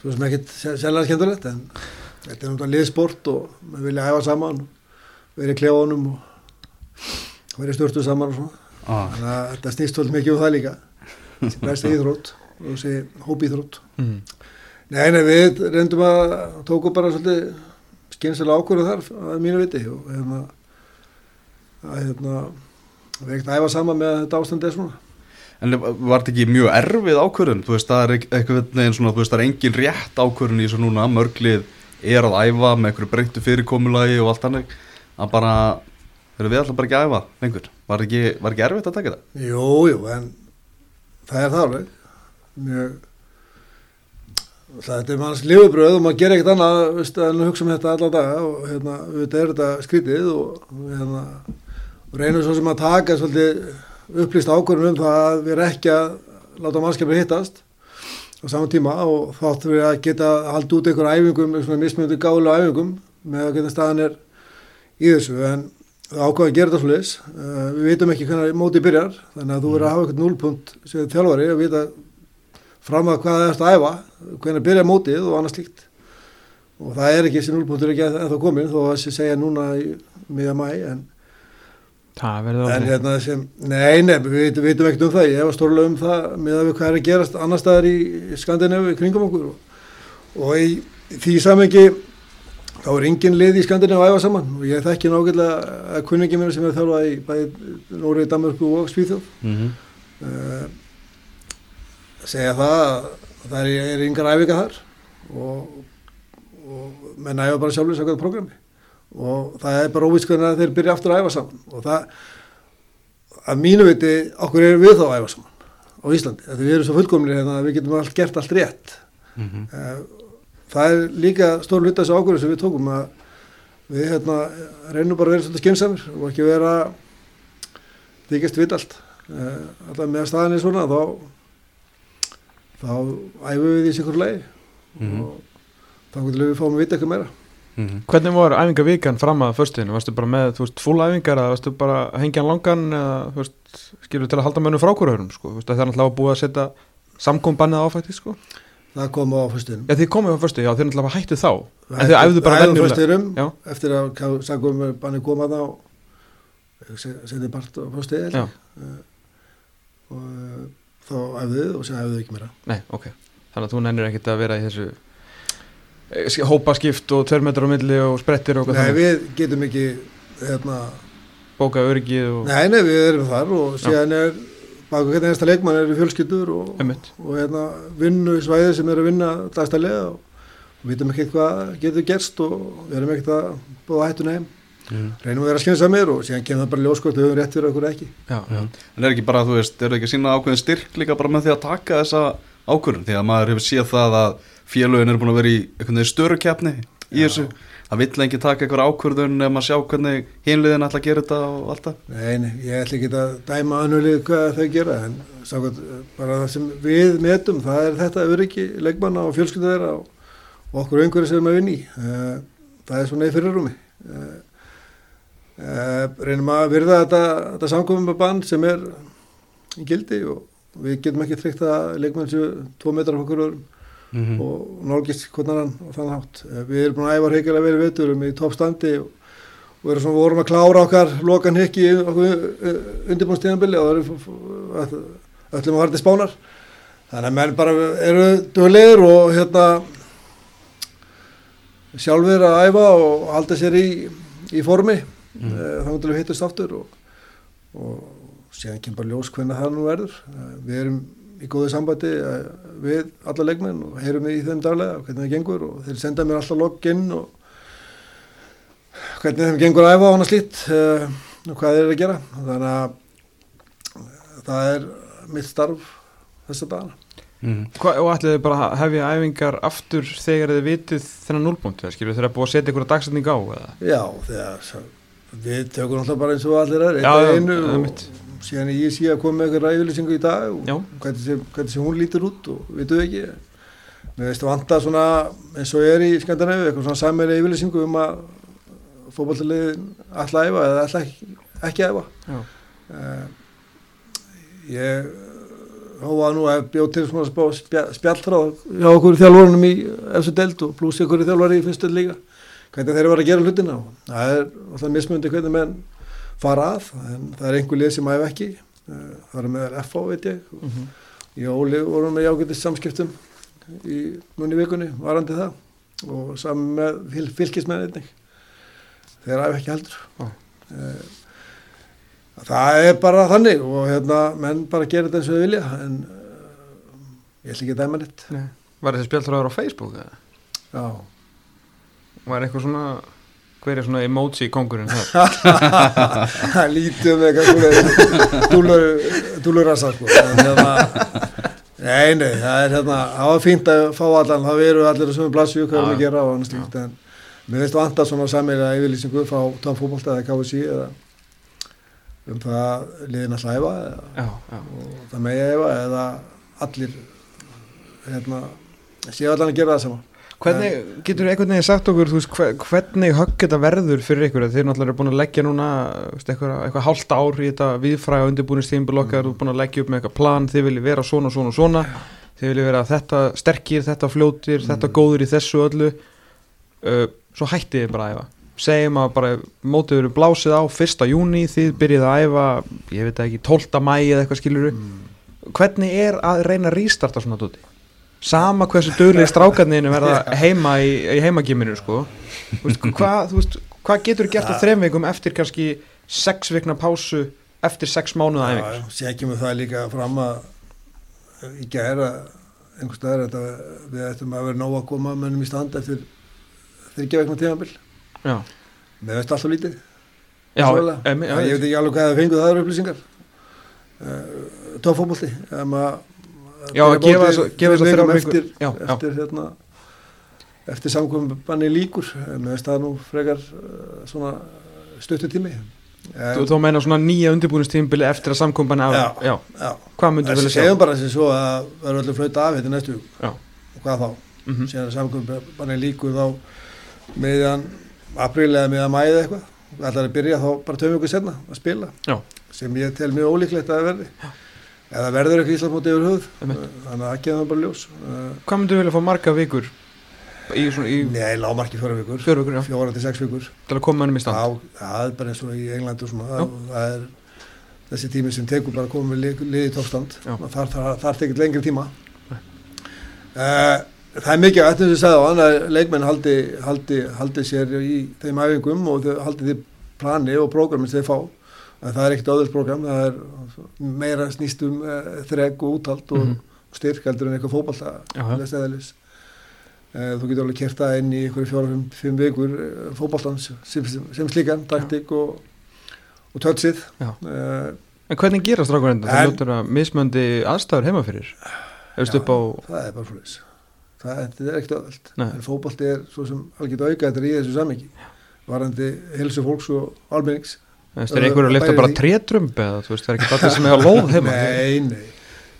svo sem ekkert sérlega skemmtilegt en þetta er náttúrulega liðsport og við vilja æfa saman í klefunum og vera í störtu saman og svona ah. þannig að þetta snýst svolítið mikið um það líka sem besti íþrótt og þessi hópíþrótt mm. Nei, nei, við reyndum að tóku bara svolítið skynsilega ákvörðu þar að mínu viti og hérna að hérna við ekkert æfa saman með þetta ástand er svona En var þetta ekki mjög erfið ákvörðun? Þú veist, það er eit- einhvern veginn svona, þú veist, það er engin rétt ákvörðun í þessu núna, mörglið er að æfa með einhverju breyttu fyrirkomulagi og allt hannig, að bara, erum við alltaf bara ekki að æfa lengur? Var ekki, var ekki erfitt að taka þetta? Jú, jú, en það er alveg mjög þetta er manns lifubröð og maður gerir ekkert annað veist, en hugsa um þetta alla daga og hérna, þetta er þetta skrítið og hérna, og reynum svo sem að taka svolítið upplýst ákvörðum um það að við erum ekki að láta mannskapir hittast á saman tíma og þáttum við að geta haldið út einhver æfingum, svona mismunandi gáðulega æfingum með að geta staðan er í þessu. En það ákvaði að gera þetta svolítið uh, við veitum ekki hvernig mótið byrjar þannig að þú verður að hafa eitthvað núlpunkt sem þjálfari að vita fram að hvað það erst að æfa hvernig byrja mótið og annað slíkt. Og það er ekki þessi núlpunktur ekki ennþá komin þó að þessi segja núna í miða mæ en, Það en hérna sem, nei, nei, við veitum, ekkert um það. Ég var stórlega um það með að við hvað er að gerast annar staðar í Skandinavi kringum okkur. Og, og í því samengi þá er engin lið í Skandinavi að æfa saman. Og ég þekki nákvæmlega að kunningi mér sem er þjálfað í bæði Nóri, Danmörku og Svíþjóð. Mm -hmm. uh, segja það að það er, er yngar æfinga þar. Og, og menn æfa bara sjálfur samkvæmt programmi og það er bara óvísk hvernig að þeir byrja aftur að æfa saman. Og það að mínu viti okkur er við þá að æfa saman á Íslandi, þetta við erum svo fullkomlir hérna að við getum allt gert allt rétt. Mhm. uh, það er líka stór hluta þessu ákvörðu sem við tókum að við hérna reynum bara að vera svolítið skynsamir og ekki vera þykist vitt allt. Uh, alltaf með staðinni svona þá þá æfum við í sikur leið Mhm. og þá getum við fáum að vita eitthvað meira Mhm. Hvernig var æfingavíkan fram að föstuðinu? Varstu bara með, þú veist, full æfingar eða varstu bara að hengja hann langan eða, þú veist, skilur til að halda mönnum frákvörðurum, sko, þú veist, það er náttúrulega búið að setja samkombannið áfætti, sko það kom á fyrstunum Já, þið komið á föstu, já, þið náttúrulega hættu þá En þið æfðu bara venjulega fyrstunum Já. eftir að sagum banni koma þá setið part á fyrstu Já. og þá æfðuð og Nei, ok, þannig að þú nennir ekkert að vera í þessu eh, hópaskipt og metrar á milli og sprettir og Nei, eitthvað þannig. við getum ekki hérna, bóka öryggið og nei, nei, við erum þar og síðan er baka hvernig einasta leikmann eru fjölskyldur og, og hérna, vinnu í svæði sem eru að vinna dagstælega og við vitum ekki hvað getur gerst og við erum ekkert að búa hættuna heim. Mhm. reynum að vera skynsamir og síðan kemur það bara ljóskort við höfum rétt fyrir okkur ekki. Já, já. En er ekki bara, þú veist, er ekki að sína ákveðin styrk líka bara með því að taka þessa ákvörðun? Því að maður hefur séð það að félögin eru búin að vera í einhvern veginn störu keppni í þessu, það vill ekki taka einhver ákvörðun ef maður sjá hvernig hinliðin ætla að gera þetta og allt það. Nei, nei, ég ætla ekki að dæma önnulið hvað þau gera en sákvæmt, bara það sem við metum það er þetta öryggi leikmanna og fjölskylda þeirra og, og okkur einhverju sem við erum að vinna í. Eh, það er svona í fyrirrúmi uh, uh, reynum að virða þetta, þetta samkomum bann sem er í gildi og við getum ekki tryggt að leikmann séu tvo metrar okkur öðrum Mhm. og nálgist hvernig hann og þannig hátt. Eh, Við erum búin að æfa reyngilega verið veiturum í toppstandi og og erum svona vorum að klára okkar lokan í okkur undirbúinstíðanbili og öllum að til spánar þannig að menn bara eru döglegir og hérna sjálfur að æfa og halda sér í, í formi mm. þá til við hittast aftur og, og síðan kemur bara ljós hvernig það nú verður Eh, við erum í góðu sambandi eh, við alla leikmenn og heyrum við í þeim daglega hvernig það gengur og þeir senda mér alltaf login og hvernig þeim gengur að æfa og annað slítt uh, og hvað þeir eru að gera þannig að það er mitt starf þessa dagana Mm. Hva, og ætlið þið bara að hefja æfingar aftur þegar þið vitið þennan eða skilur þið að búið að setja ykkur dagsetning á eða? Já, þegar við tökum alltaf bara eins og allir er, að einu og. Síðan ég sé að koma með eitthvað ræðvillisingu í dag og Já. hvernig sem, hún lítur út og við duð ekki. Mér veist að vanta svona eins og er í Skandinavíu, eitthvað svona sammeili yfirlýsingu um að fótballtaliðin ætla að æfa eða ætla ekki, æfa. Uh, ég hófa nú að bjóð til svona spá- spja- spjallþráð hjá okkur þjálfurunum í eftir deild og pluss ykkur þjálfari í fyrstu líka hvernig þeir eru að gera hlutina það er alltaf mismundi hvernig menn fara að en það er einhver lið sem æfa ekki Eh, það er með FH veit ég og Mhm. ég og Óli vorum með jágætist samskiptum í núni vikunni varandi það og saman með fylg, fylgismenn einnig þeir æfa ekki heldur. Eh, það er bara þannig og hérna menn bara gera þetta eins og þau vilja en uh, ég ætla ekki að dæma Nei. Var þessi spjallþráður á Facebook eða? já Var eitthvað svona hver er svona emoji kongurinn þar? það lítið með eitthvað dúlurassa sko. hérna nei, nei, það er hérna það var fínt að fá allan, það veru allir sem er blassju, hvað er að gera og annars líkt en mér veist vanta svona sammeila yfirlýsingu frá Tom Fóbolta eða KVC eða um það liðin að hlæfa eða, Já, já. og það megi efa eða allir hérna séu allan að gera það sama Hvernig, getur einhvern veginn sagt okkur, veist, hve- hvernig högg þetta verður fyrir ykkur? Þeir náttúrulega eru búin að leggja núna, veist, eitthvað, eitthvað hálft ár í þetta viðfræga undirbúinistímbil okkar, þú er búin að leggja upp með eitthvað plan, þið viljið vera svona, svona, svona, þið viljið vera þetta sterkir, þetta fljótir, þetta góður í þessu öllu, uh, svo hættið þið bara að æfa. Segjum að bara mótið eru blásið á 1. júni, þið byrjið að æfa, ég veit ekki, 12. mæ eða eitthvað skiluru. Hvernig er að reyna að rístarta svona dóti? Sama hversu döglega strákarninu verða heima í, í heimagiminu sko. Hvað, hvað getur gert á þrem vikum eftir kannski sex vikna pásu eftir sex mánuða Já, sér kemur það líka fram að í gæra einhvers staðar við ættum að vera nóg að koma mönnum í stand eftir þryggja vegna tímabil. Já, með veist alltaf lítið. Já, em, ég veit ekki alveg hvað það fenguð það eru upplýsingar. Uh, tófóbolti um að Já, að gefa þess- gefa þess að vikur. eftir, Já, já. eftir hérna eftir samkvæmbanni líkur með veist það nú frekar uh, svona stuttutími þú þá meina svona nýja undirbúinistímbili eftir að samkomban af Já. já, Já, þessi segjum bara þessi svo að verður allir flauta af þetta næstu. Já. og hvað þá, Mhm. síðan að samkvæmbanni líkur þá meðan apríl eða meðan mæði eitthvað ætlar að byrja þá bara töfum ykkur senna að spila Já. sem ég tel mjög ólíklegt að það verði eða verður ekki Íslandsmóti yfir Einmitt. þannig að það kemur bara ljós. Hvað myndir vilja fá marga vikur í, svona, í Nei, lámarki fjóra vikur. Fjóra til sex vikur. Til að koma ennum í stand? Já, það er bara eins og í Englandu það, er þessi tími sem tekur bara að koma með lið, lið í tókstand Já. þar, þar, þar tekið lengri tíma. Uh, það er mikið eftir þess að segja á hann að leikmenn haldi, haldi, haldi sér í þeim æfingum og haldi því plani og prógramin sem þeir fá en það er ekkert öðvöld prógram það er meira snýst um uh, þreg og úthald og Mhm. styrk heldur en eitthvað Já, já. eðlis. Uh, þú getur alveg kert það inn í einhverju fjóra-fimm vikur uh, fótballtans sem, sem, sem slíkan, taktik og, og tötsið Já. uh, en hvernig gera strákur enda, það ljótur að mismöndi aðstæður heima fyrir? Upp á, það er bara fyrir það þetta er ekkert öðvöld. En fótballti er svo sem alveg auka þetta í þessu sammingi varandi helsu fólks og almennings veist, er einhverju að lifta bara því. trétrömb eða þú veist, það er ekki allir sem hefur lóð heima? Nei, nei,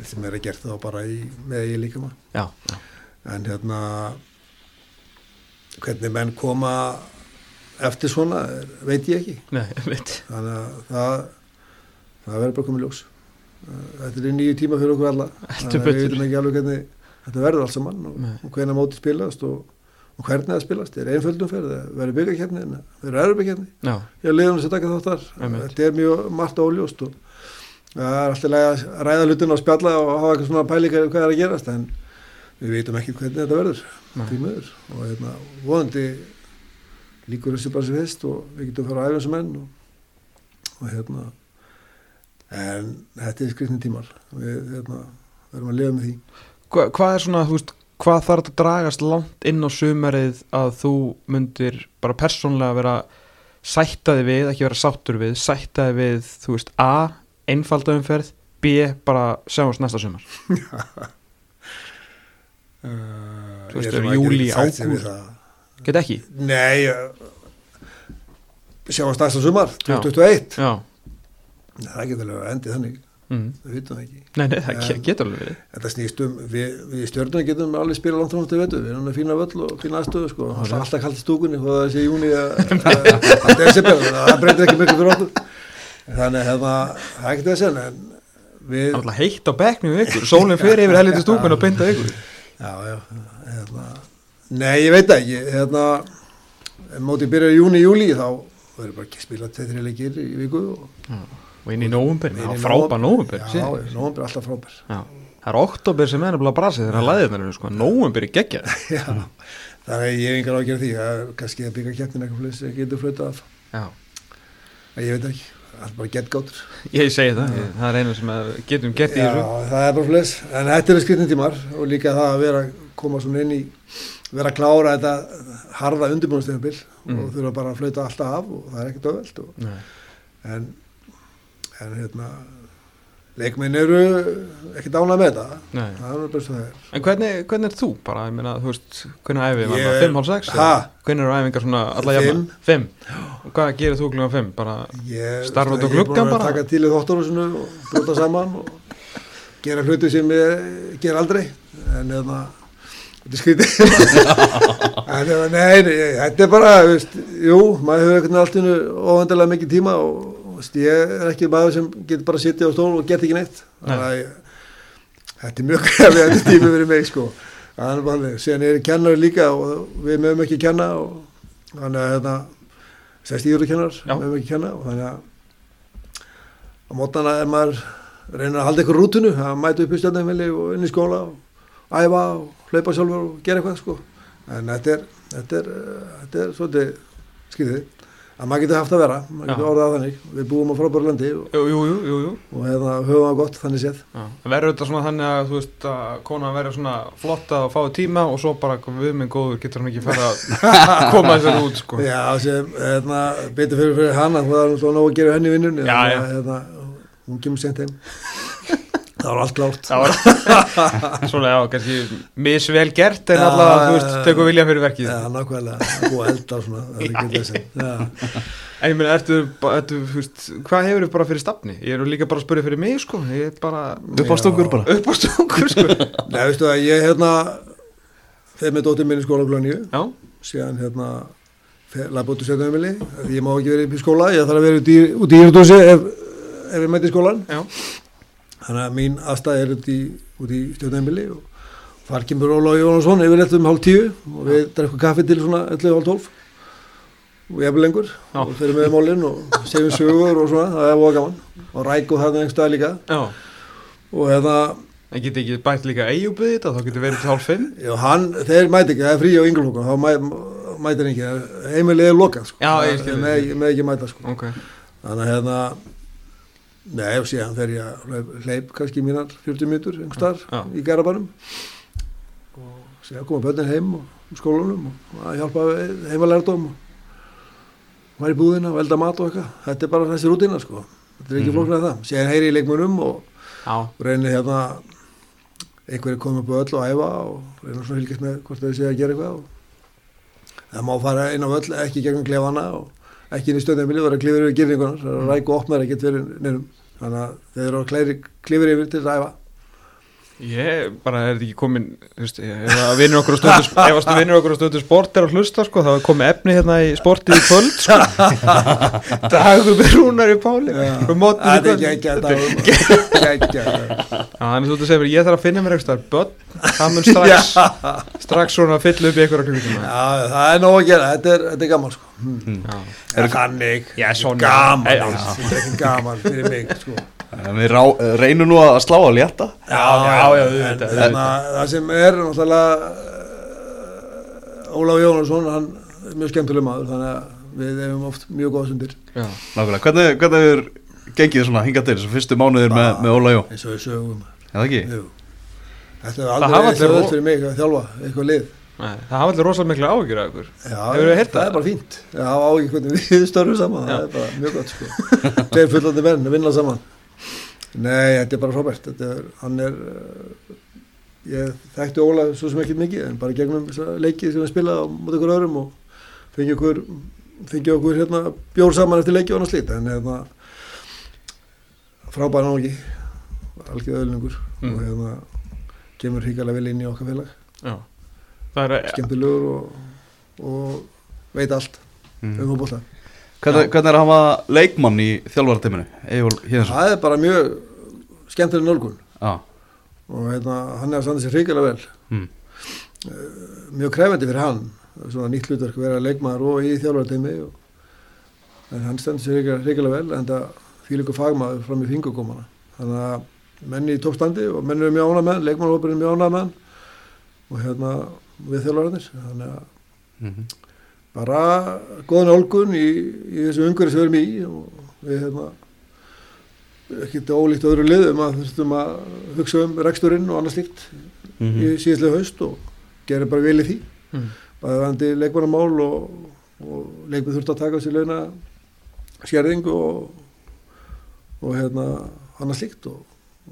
þetta er gert þá bara í, með ég líka maður já, já, en hérna hvernig menn koma eftir svona er- veit ég ekki. Nei, ég veit. Þannig að það það verður bara komið ljós. Þetta er nýju tíma fyrir okkur alla. Þannig að við veitum ekki alveg hvernig þetta verður allt saman og, og hvernig móti spilast og, og hvernig það spilast? Er einföldum fyrir það verður byggakefni verður erfbyggakefni já, ég liðum sem taka þáttar. Einmitt. þetta er mjög margt óljóst og það er alltaf að ræða hlutin og spjalla og hafa eitthvað svona pælingar um hvað er að gerast en við veitum ekki hvernig þetta verður miður. Og hérna, vonandi líkur þessi bara sem fyrst og við getum að fara að æfa sem menn og, og hérna en þetta er skrifni tímar. Við hérna, verðum að lifa með því. Hva, hvað er svona, þú veist, hvað þarf þetta að dragast langt inn á sumarið að þú myndir bara persónlega vera sættaði við, ekki vera sáttur við sættaði við, þú veist, A einfalda umferð, B bara sjáumst næsta sumar uh, Þú veist, við ágúst. það. Get ekki? Nei uh, sjáum stærsta sumar Já. 2021 Já Nei, það getur alveg endið þannig mm. við vitum það ekki Nei, nei, það En- um, getur alveg verið Þetta snýst um, við, við stjórnum getum alveg spila langt fram til vetu, við erum með fína völl og fína aðstöðu sko, það er alltaf kallt í stúkunni og það sé júni að að desember, það breytir ekki mjög fyrir okkur þannig hefða, það er það sen en við, Það er alltaf heitt á bekknum við ykkur Sólinn fyrir yfir helviti stúkun og pinda ykkur já, já hérna, nei, ég veit það ekki hérna, mótið byrjar júni, júli þá verður bara ekki spila tveitri leikir í viku og inn í í frábær nóvumber já, nóvember er alltaf frábær. Það er oktober sem er nefnilega brasið þegar að læðið þennan, sko, nóvumber er geggjað. Já, þannig að ég hef engar ágjörð því. Að kannski að byggja kjartin eitthvað sem getur flötað af. Ég veit ekki, það er bara gett gátur ég segi það, ég, það er einu sem að getum gert í þessu. Það er bara flis En þetta eru skritin tímar og líka það að vera koma svona inn í vera að klára þetta harða undirbúinstegnarbil Mm. og þurfa bara að flauta alltaf af og það er ekkert Nei. en, en hérna leikminn eru ekkert ánað með þetta Nei. það er bara svo það er En hvernig, hvernig er þú bara, ég meina, þú veist, hvernig æfið var það, 5, hálf 6? Ha? Hvernig eru æfingar svona alla jafna? 5. Og hvað gerir þú klukkan 5? Bara, Starfa út á ég er gluggann að bara? taka til í þóttarhúsinu og brota saman og gera hluti sem ég ger aldrei en eða þetta er skrítið en eða nei, nei, þetta er bara veist, jú, maður hefur innu óvendilega mikið tíma og, ég er ekki maður sem getur bara að sitja á stól og geta ekki neitt. Að ég, þetta er mjög krefið þetta tími fyrir mig sko. Það er er ég kennari líka og við mögum ekki kenna og þannig að þetta sest íður kennar, Já. mögum ekki kenna og þannig að á mótana er maður reynir að halda ykkur rútinu, að mæta upp í stjórnumvili og inn í skóla og æfa og hlaupa sjálfur og gera eitthvað sko. En þetta er, þetta er, uh, þetta er svolítið skýðið að maður getur haft að vera, maður getur orðað þannig við búum á frábæru landi og, og hefða höfum það gott þannig séð Já. Verður þetta svona þannig að, þú veist, að konan verður svona flotta og fáið tíma og svo bara við minn góður getur hann ekki fara að koma þessar út, sko. Já, sem, hérna, betur fyrir fyrir hana það er svo nóg að gera henni já. Hérna, hún kemur sent heim það var allt Það var svona, já, kannski misvel gert en alltaf, þú veist, já. tekur vilja fyrir verkið. Já, nákvæmlega, það að elda og svona það er ekki þessi. Já, En ég meina, ertu, ertu, þú veist, hvað hefur þið bara fyrir stafni? Ég er nú líka bara að spyrja fyrir mig, sko, ég er bara upp á stungur bara. Upp á stungur, sko. Nei, veistu að ég hérna þegar með dóttir minni í skóla klóni Já, síðan hérna úr setjumili því ég má ekki vera upp í skóla ég þarf að vera út í, út í þannig að mín aðstæði er út í, í stjórnæmili og þar kemur Óla Jónsson yfirleitt um hálf tíu og við drekkum kaffi til svona 11 hálf 12 og ég er lengur. Já. og fyrir með málinn og segjum sögur og svona, það er búið gaman. Og ræku þarna einhver stað líka. Já. og hérna, En geti ekki bætt líka eigubið þetta, þá getur verið til hálf fimm? já hann, þeir mæti ekki, það er frí á ynglokkum, þá mæ, mætir ekki, heimilið er lokað sko, Já, ég skil Það þig. með, með ekki mæta sko, Ok, þannig að hérna, nei og síðan fer ég hleyp kannski mínar 40 mítur einhver starf Já. í Garabænum og síðan koma börnin heim og úr skólanum og að hjálpa heimalærdóm og var í búðina og elda mat og eitthvað. Þetta er bara þessi rútina sko. Þetta er ekki mm. flóknað það, síðan heyri ég leikmunum og já, reynir hérna einhverju komið upp á öll og æfa og reynir svona fylgjast með hvort þau séu að gera eitthvað og það má fara inn á öll ekki gegnum klefana og ekki inn í stöðnæmili og vera klifur yfir að ræk og opnar ekkert verið nefnum þannig að þeir eru að klifur yfir til að æfa ég bara er ekki komin, veist, ef að vinnur okkur á stöðu, ef að vinnur okkur á stöðu sport er að hlusta, sko, þá er komið efni hérna í sportið í kvöld, sko. Dagur með rúnar í páli, það er ekki Já, þannig þú að segja mér, ég þarf að finna mér eitthvað börn, það mun strax, strax svona fylla upp í einhverja klukkutíma. Það er nóg að gera, þetta er, þetta er gaman sko. Já. Er þannig, Já, svona. gaman, þetta er ekki gaman fyrir mig sko Við rá, reynum nú að slá að létta. Já, já, já, en, þetta en, það sem er náttúrulega uh, Ólaf Jónasson hann er mjög skemmtileg maður þannig að við hefum oft mjög góða sundir Já, Nákvæmlega, hvernig, hvernig er gengið svona hingað til þessu fyrstu mánuðir með, með Óla Jó? eins og við sögum. Eða ekki? Jú. Þetta er aldrei öll fyrir mig að þjálfa eitthvað lið. Nei, það hafa allir rosalega miklu áhyggjur af ykkur. Já, það er bara fínt. Já, á hvernig við störfum saman Já. það er bara mjög gott Nei, þetta er bara frábært. Er, hann er uh, ég þekkti Óla svo sem ekki mikið en bara gegnum leikið sem hann spilaði á móti ykkur öðrum og fengi okkur fengi okkur hérna bjór saman eftir leikið og annað slít en hérna frábæra nági algjör öðlungur Mm. og hérna kemur hríkalega vel inn í okkar félag. Skemmtilegur og, og veit allt Mm. um fótbolta Hvernig, hvernig er að hafa leikmann í Híðarsson það er bara mjög skemmtileg nálgun. Já, og hérna, hann er að standa sér hrigalega vel. Mm. mjög krefendi fyrir hann svona nýtt hlutverk að vera leikmaður og í þjálfarteimi og, en hann stendur sér hrigalega vel en það fyrir ykkur fagmaður fram í fingurgómana. Þannig að menni í toppstandi og menni eru mjög ánað með hann, leikmannhópurinn er mjög ánað með hann og hérna við þjálfararnir þannig að mm bara góðan álgun í, í þessu umhverju sem við erum í og við hérna ekkert ólíkt öðru liðum að þurftum að hugsa um reksturinn og annað slíkt Mhm. í síðastlega haust og gerum bara vel í því Mm. bæði vandi leikmannamál og, og leikminn þurfti að taka sér launa skerðing og, og hérna annað slíkt og,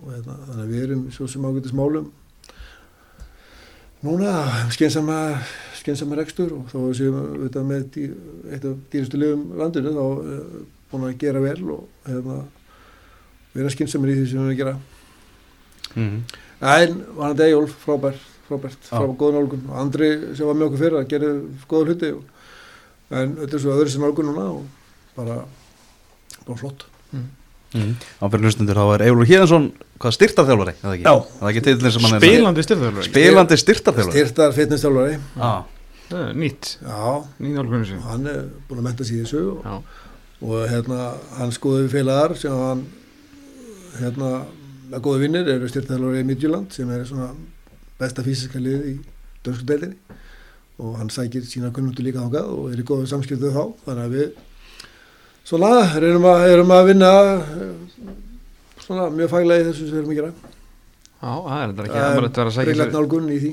og hérna, þannig að við erum svo sem ágætis málum núna skynsama skynsama rekstur og þá séum við með dý, eitt af dýrastu liðum landinu þá uh, búin að gera vel og hérna vera skynsamir í því sem við erum að gera Mm. en var hann Eyjólf frábær frábært, Já. frábær góð nálgun og Andri sem var með okkur fyrir að gera góða hluti og, en þetta er svo öðru sem nálgun núna og bara bara flott Mm. Á fyrir hlustundur þá er Egil Híðarsson hvað styrtarþjálfari, eða ekki? Já. Það er ekki titillin sem hann er Spilandi styrðarlega Spilandi styrtarþjálfari? Styrtar fitnessþjálfari. Já, Nýtt. Já, Nýtt álgunni sem hann er búin að menta sig í þessu og, og hérna hann skoði við félagar sem hann hérna að góði vinnir eru styrtarþjálfari í Midtjylland sem er svona besta fysiska lið í dönsku deildinni. Og hann sækir sína kunnumtu líka þákað og er í góðu samskiptu þá. Þannig að við svona erum að, erum að vinna svona mjög faglega í þessu sem við erum að gera. Já, það er þetta ekki Það er bara að vera að sækja reglegt sér nálgun í því.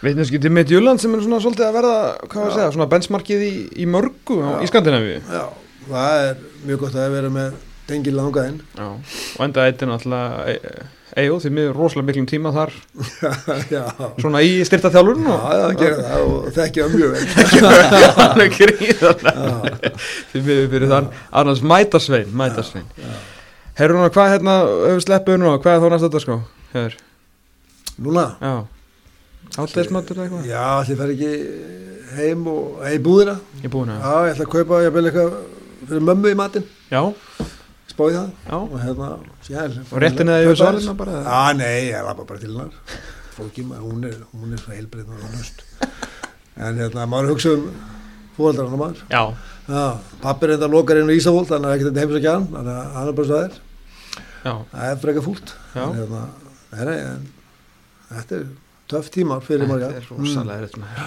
Veitnarski til mitt Júland sem er svona svolítið að verða Hvað var að segja, svona benchmarkið í, í mörgu á, Já. Í Skandinavíu. Já, það er mjög gott að vera með tengil langaðinn Já Og enda eittin alltaf Eyjó því miður rosalega miklum tíma þar. Já, Svona í styrta þjálfurinn já, og það gerir það og þekkja mjög vel. Er gríðan Já. Því miður fyrir þann Annars mætasvein Mætasvein Herru núna, hvað hérna, ef við sleppum núna, hvað er þá næst þetta sko? Hefur, núna já Háttegismatur eða eitthvað? Já, allir fer ekki heim og heim búðina. Ég er búin að Já, ég ætla að kaupa, ég vil eitthvað fyrir mömmu í matinn, Já, spáði það. já Og hérna, sér. Og réttin eða yfir svalina bara, eða? Já, nei, ég lappa bara til hennar. Fólki, hún er, hún er svo heilbreyð og nöst. En hérna, maður hugsa um fóldrarna maður. Já, Já, pappi er enda lokar inn á Ísafól, þannig að ekkert þetta heimsækja hann, þannig að hann er bara svo það er. Já, Það er frekar fúlt. En hérna, en þetta er töff tímar fyrir marga. Þetta er rosalega rétt með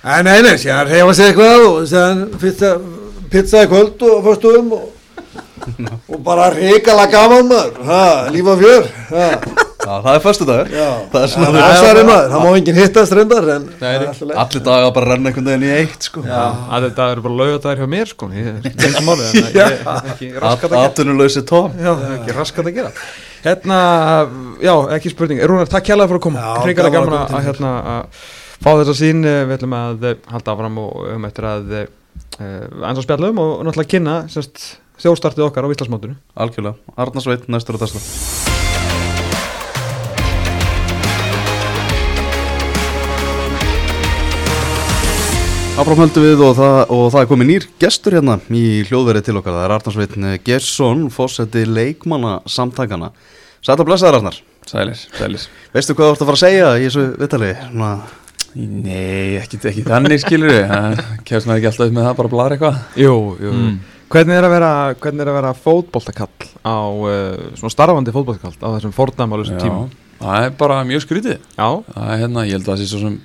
Nei, nei, nei, séðan reyfa sig eitthvað og séðan pizza, pizza í kvöld og fyrstum og, og bara reykala gaman maður, ha, líf og fjör, ha, Já, það er föstu dagur Það er svona það er særið maður, það má enginn hittast reyndar en. Allir dagar bara renna einhvern veginn í eitt sko. Að þetta eru bara laugadagar hjá mér sko. Ég er ekki málið þannig að ég er ekki raskat að gera. Atvinnuleysi tóm er ekki raskat að gera. Hérna, já, ekki spurning. Rúnar, takk kjærlega fyrir að koma. Hrikalega gaman að hérna, að fá þessa sín Eh, Við ætlum að eh, halda áfram og um eftir að eins og spjallum og náttúrulega kynna semst, þjóðstartið okkar á Íslandsmótinu. Algjörlega, Arnarsveit næstur á þessla Áfram höldum við og það, og það er komið nýr gestur hérna í hljóðverið til okkar. Það er Arnarsveit Gersson, fósetti leikmanna samtakana Sætt að blessaður Arnar. Sælir, sælir. Veistu hvað þú ert að fara að segja í þessu vittali? Svona, Nei, ekki, ekki þannig skilur við Kefst maður ekki alltaf upp með það bara að blara eitthvað. Jú, jú. Mm. Hvernig er að vera, hvernig er að vera fótboltakall á, uh, svona starfandi fótboltakall á þessum fordæmálusum Já, tímum? það er bara mjög skrítið. Já, það er hérna, ég held að það sé svo sem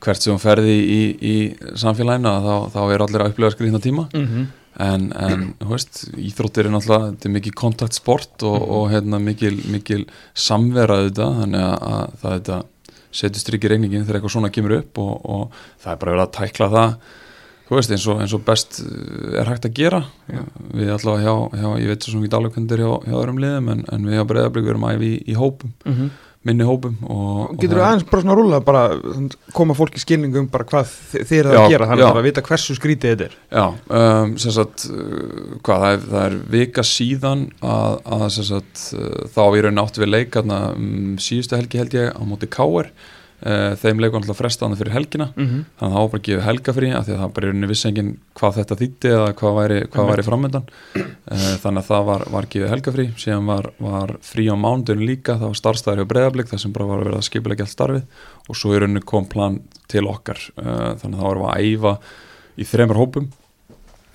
hvert sem ferði í, í samfélaginu að þá, þá er allir að upplega skrýtna tíma. Mm en, en þú veist, íþróttir er náttúrulega þetta er mikið kontaktsport og, og hérna, mikil, mikil samvera auðvitað, þannig að, að það þetta setur stryk í reyningin þegar eitthvað svona kemur upp og, og það er bara verið að tækla það þú veist, eins og, eins og best uh, er hægt að gera. Við allavega hjá, hjá ég veit svo sem ekki er hjá, hjá öðrum liðum en, en við hjá Breiðablík við erum æfi í, í hópum minni hópum og, Getur þú það- aðeins bara svona rúla bara koma fólk í skilningu um bara hvað þið eru að Já, gera þannig já. að bara vita hversu skrítið þetta er. Já, um, sem sagt, uh, hvað, það er, það er vika síðan að, að sem sagt, uh, þá í raun áttu við leik um, síðustu helgi held ég á móti uh, þeim leikum alltaf frestaðan fyrir helgina. Mm -hmm. þannig að það var bara að gefa helgafrí af því að það bara í rauninni vissi enginn hvað þetta þýtti eða hvað væri, hvað væri framöndan uh, þannig að það var, var gefið helgafrí síðan var, var frí á mánudinu líka. Það var starfstæður hjá breyðablík þar sem bara var að vera að skipilega gælt starfið. Og svo í rauninni kom plan til okkar. Uh, þannig að það var að æfa í þremur hópum.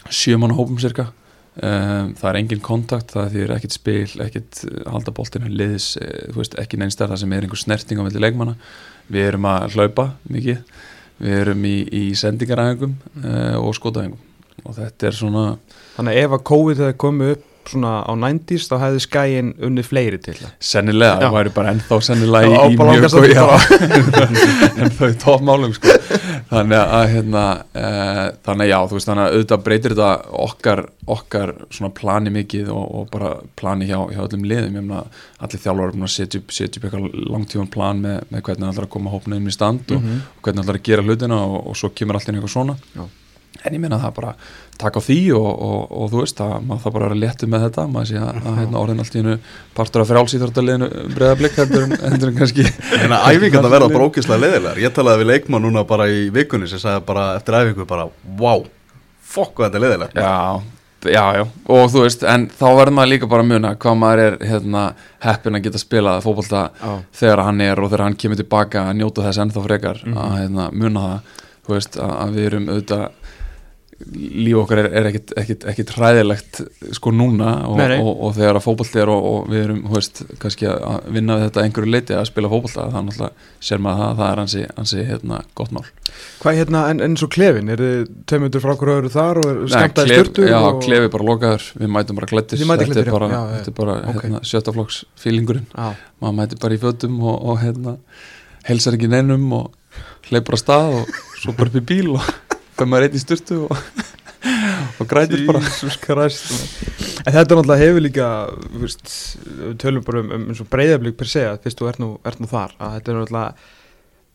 Sjömanna hópum cirka um, það er engin kontakt, það er ekkit spil ekkit uh, halda boltinu liðs. Uh, þú veist, ekki neins það sem er einhver snerting á milli leikmanna, við erum að hlaupa mikið, við erum í, í sendingaræðingum uh, og skotaræðingum og þetta er svona Þannig að ef að COVID hefði komið upp svona á 90s þá hefði skæin unnið fleiri til það. Sennilega, það væri bara ennþá sennilega í, í mjög góð ennþá í toppmálum sko. Þannig að hérna, uh, þannig að já, þú veist þannig að auðvitað breytir þetta okkar, okkar svona plani mikið og, og bara plani hjá, hjá öllum liðum, ég meina allir þjálfur er búin að setja upp, setja upp eitthvað langtífum plan með, með hvernig það ætlar að koma hópna inn í stand og, Mhm. og hvernig það ætlar að gera hlutina og, og svo kemur allt inn eitthvað svona Já. En ég meina það er bara taka á því og, og, og þú veist að maður það bara að vera léttu með þetta maður sé að, að hérna, orðin allt í hennu partur af frjálsýþróttaliðinu breyðablík heldur, en- heldur en kannski En að æfingan að verða bara ógeðslega leiðilegar. Ég talaði við leikmann núna bara í vikunni sem sagði bara eftir æfingu bara Wow, fokk hvað þetta er leiðilegt. Já, já, já, og þú veist en þá verður maður líka bara að muna hvað maður er hérna, heppin að geta spilað fótbolta Já. þegar hann er og þegar hann kemur tilbaka að njóta þess ennþá frekar að hérna, muna það. Þú veist, að, að við erum auðvitað líf okkar er, er ekkit, ekkit, ekkit hræðilegt sko núna og, og, og þegar að fótbolti er og, og við erum, þú veist, kannski að- að vinna við þetta að einhverju leiti að spila fótbolta þannig náttúrulega sér maður að það, er hansi, hansi hérna, gott mál. Hvað hérna, en, en svo klefin, er þið tveimöndur frá okkur öðru þar og klef- styrtu Já, og... klefi bara lokaður, við mætum bara mætið Þetta er bara, já, þetta er bara Ok. hérna, sjöttaflokks fílingurinn. Já, maður mæti bara í fötum og, og hérna helsar ekki neinum og hleypur á stað og svo bara upp í bíl og fyrir maður einn í styrtu og, og grætir bara. Þetta náttúrulega hefur líka veist, tölum bara um, um og breyðablík per se að fyrst þú ert nú, ert nú þar að þetta er náttúrulega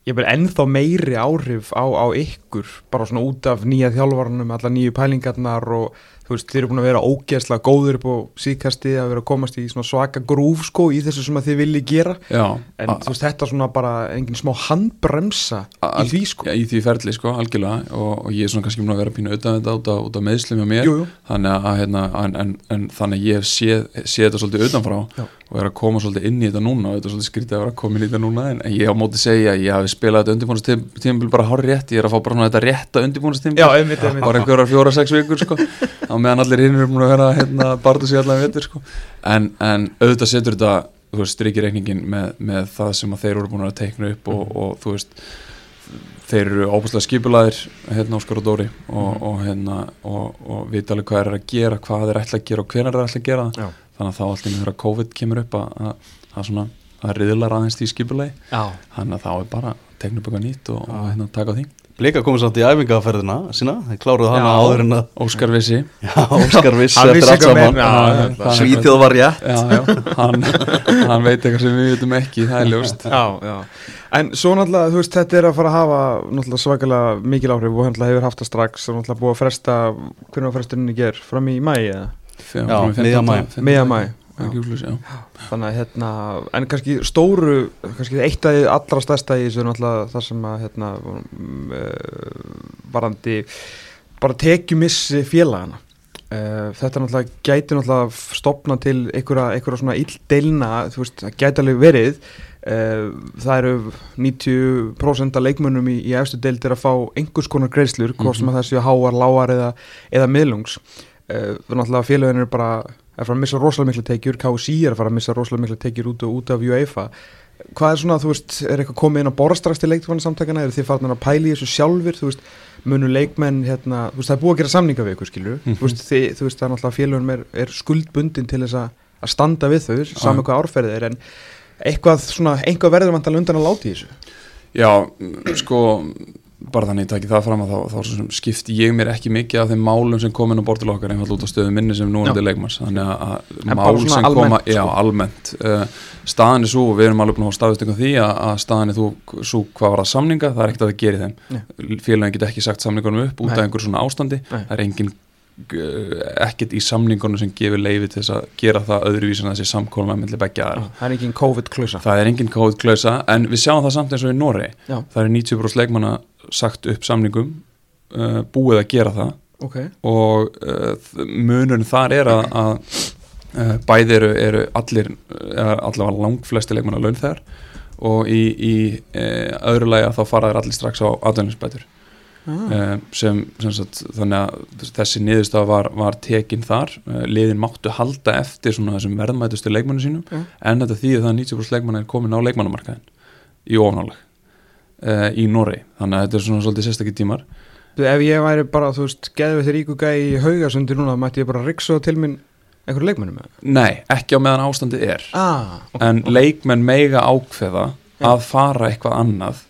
ég vil ennþá meiri áhrif á, á ykkur bara svona út af nýja þjálfarnum alla nýju pælingarnar og þú veist, þið eru búin að vera ógeðslega góður upp á síðkasti að vera að komast í svaka grúf sko í þessu sem þið viljið gera. Já, en þú veist, þetta er svona bara engin smá handbremsa í því sko. Já, í því ferli sko, algjörlega. Og, og ég er svona kannski múin að vera pínu auðvitað þetta út af, út af meðslum hjá mér. Jú, jú, þannig að, hérna, en, en, en þannig að ég hef séð, séð þetta svolítið utanfrá Já. og er að koma svolítið inn í þetta núna og þetta er svolítið skrítið að vera að koma inn í þetta núna. En, en ég á móti segja að ég hafi spilað þetta undirbúinastímbil bara hár rétt, ég er að fá bara þetta rétta einmitt bara einhverjar fjóra, sex vikur sko meðan allir hinn er búin að vera hérna, barðu sig allan vetur sko. En, en auðvitað setur þetta þú veist, strikir reikningin með, með það sem að þeir eru búin að teikna upp og, og þú veist þeir eru óbúslega skipulaðir hérna Óskar og Dóri og, og hérna og, og vita alveg hvað eru að gera hvað þeir ætla að gera og hvenær þeir ætla að gera það. Já. þannig að þá allir þegar COVID kemur upp að, að, að svona að riðlar aðeins því skipulagi. Já, þannig að þá er bara að teikna upp eitthvað nýtt og, og hérna taka á því Blika komið samt í æfingaferðina sína Þeir kláruðu hana áður en að Óskar vissi. Já, Óskar vissi eftir vissi allt saman. Svítjóð var rétt. Já, já, hann, hann veit eitthvað sem við veitum ekki, það er ljóst. Já, já. En svo náttúrulega, þú veist, þetta er að fara að hafa náttúrulega svakalega mikil áhrif og náttúrulega hefur haft það strax og náttúrulega búið að fresta hvernig var fresturinn í ger, fram í mæ eða? Já, fram í miðjan 15. maí. 15. Miðjan maí, Já, já. Július, já. Þannig að hérna, en kannski stóru, kannski eitt af allra stærsta í þessu náttúrulega það sem að hérna, uh, varandi bara tekjumissi félagana. Uh, þetta náttúrulega gæti náttúrulega stopna til einhverja, einhverja svona illdeilna, þú veist, það gæti alveg verið. Uh, það eru 90% af leikmönnum í, í efstu deildir að fá einhvers konar greiðslur, hvort sem að það séu háar, lágar eða, eða miðlungs. uh, náttúrulega félagin er bara er fara að missa rosalega miklu tekjur, KSI er að fara að missa rosalega miklu tekjur út, út af UEFA. Hvað er svona, þú veist, er eitthvað komið inn að borra strax til leiktufann samtakana, eru þið farin að pæli þessu sjálfur, þú veist, munu leikmenn hérna, þú veist, það er búið að gera samninga við ykkur, skilur Mhm. þú veist, þið, þú veist, það er náttúrulega félagunum er, er skuldbundin til þess að að standa við þau, saman hvað árferðið er en eitthvað svona, einhvað verður vantalega undan að láti þessu? Já, mm, sko bara þannig ég taki það fram að þá, þá skipti ég mér ekki mikið af þeim málum sem komin á bortil okkar einfall út á stöðu minni sem núnandi leikmanns. Þannig að- að En bara mál sem almennt, koma já, sko. almennt. Uh, staðan er svo og við erum alveg búin að staðist ykkur því að, að staðan er þú svo hvað var það samninga, það er ekkert að það geri þeim. Félagin get ekki sagt samningunum upp út af einhver svona ástandi, Nei. það er engin ekkert í samningunum sem gefur leifi til þess að gera það öðruvísin að þessi samkólma mellir begja aðra það er ekki COVID-klusa Það er engin kóðklausa en við sjáum það samt eins og í Nóri það er 90% leikmanna sagt upp samningum uh, búið að gera það. Ok, og uh, munurinn þar er að, að uh, bæði eru, eru allir allavega langflesti leikmanna launþegar og í, í öðru lagi að þá fara þeir allir strax á aðdæðnisbætur ah. uh, sem, sem sagt, þannig að þessi niðurstaf var, var tekin þar. Uh, liðin máttu halda eftir svona þessum verðmætustu leikmannu sínum Já. en þetta það að 90% leikmanna er komin á leikmannamarkaðin í ofnálag uh, í Noregi, þannig að þetta er svona svolítið sérstakki tímar. Ef ég væri bara, þú veist, geðu við þér ríku gæi í haugasundir núna, mætti ég bara riksa til minn einhverju leikmennum Nei, ekki á meðan ástandið er. Ah, ok, en leikmenn meiga ákveða Já. að fara eitthvað annað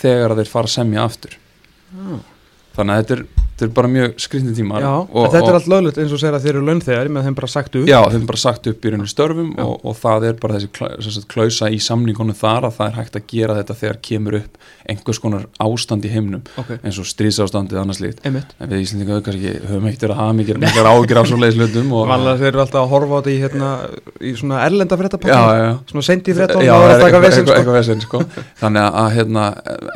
þegar þeir fara að semja aftur ah. þannig að þetta er, þetta er bara mjög og, en þetta er allt löglegt eins og segir að þeir eru launþegar með þeim bara sagt upp. Já, þeim bara sagt upp í rauninu störfum og, og það er bara þessi klausa í samningunum þar að það er hægt að gera þetta þegar kemur upp einhvers konar ástand í heimnum Ok, eins og stríðsástandið annars líkt en við Íslandinga aukar ekki höfum ekkert verið að hafa mikið ágjur af svo leiðislutum og Vanlega þeir eru alltaf að horfa á þetta í, hérna, í svona erlenda já Svona sendi frétta Já, og það það að taka eitthvað, vesinn eitthvað, sko. sko. þannig að, hérna,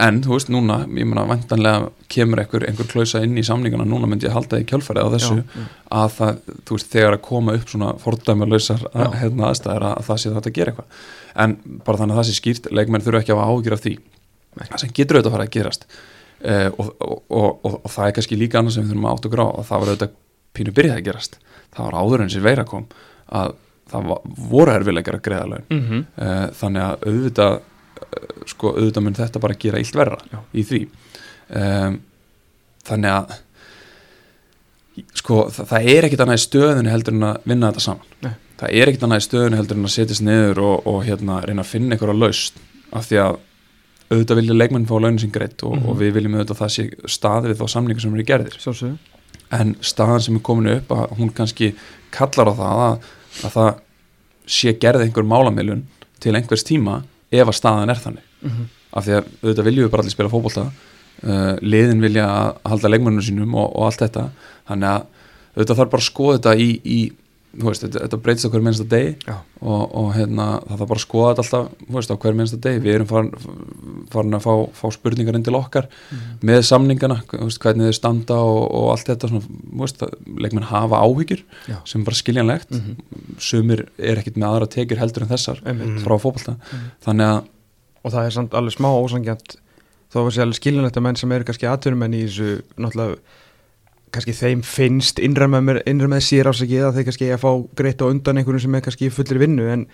en þú veist núna, ég meina vantanlega kemur einhver klausa inn í samninguna núna myndi ég halda í kjölfarið á þessu Já, að það, þú veist, þegar að koma upp svona fordæmalausar Já. hérna, aðstæður að, að það sé þetta að gera eitthvað. En bara þannig að það sé skýrt, leikmenn þurfa ekki að áhyggjur af því það sem getur auðvitað að fara að gerast. Uh, og, og, og, og, það er kannski líka annars sem við þurfum að átt og grá og það var auðvitað pínu byrjað að gerast. Það var áður en sér veira kom að það var, voru erfilegar að greiða laun. Mhm. uh, þannig að auðvitað uh, sko auðvitað mun þetta bara gera illt verra Já. í því. Um, þannig að sko það, það er ekkit annað í stöðunni heldur en að vinna þetta saman Nei. það er ekkit annað í stöðunni heldur en að setjast niður og, og hérna reyna að finna einhverja laust af því að auðvitað vilja leikmenn fá launin sín greitt og, Mhm. og við viljum auðvitað að það sé staði við þá samlingu sem eru gerðir Sjálfsögðu en staðan sem er komin upp að hún kannski kallar á það að, að það sé gerð einhver málamilun til einhvers tíma ef að staðan er þannig Mhm. af því að auðvitað viljum við bara allir spila fótbolta uh, liðin vilja að halda leikmennunum sínum og, og allt þetta þannig að auðvitað þarf bara að skoða þetta í, í þú veist, þetta, þetta breytist á hverju minnsta degi og, og hérna, það þarf bara að skoða þetta alltaf þú veist, á hverju minnsta degi, við erum farin, farin að fá, fá spurningar inn til okkar með samningana, þú veist, hvernig þau standa og, og allt þetta svona, þú veist, að leikmenn hafa áhyggjur Já. sem bara skiljanlegt Mhm. sumir er ekkit með aðra tekjur heldur en þessar Einmitt. frá fótbolta Mhm. þannig að og það er samt alveg smá ósangjant þó að sé alveg skiljanlegt að menn sem eru kannski atvinnumenn í þessu náttúrulega kannski þeim finnst innra með, innra með sér ásakið að þeir kannski að fá greitt á undan einhverjum sem er kannski fullir vinnu en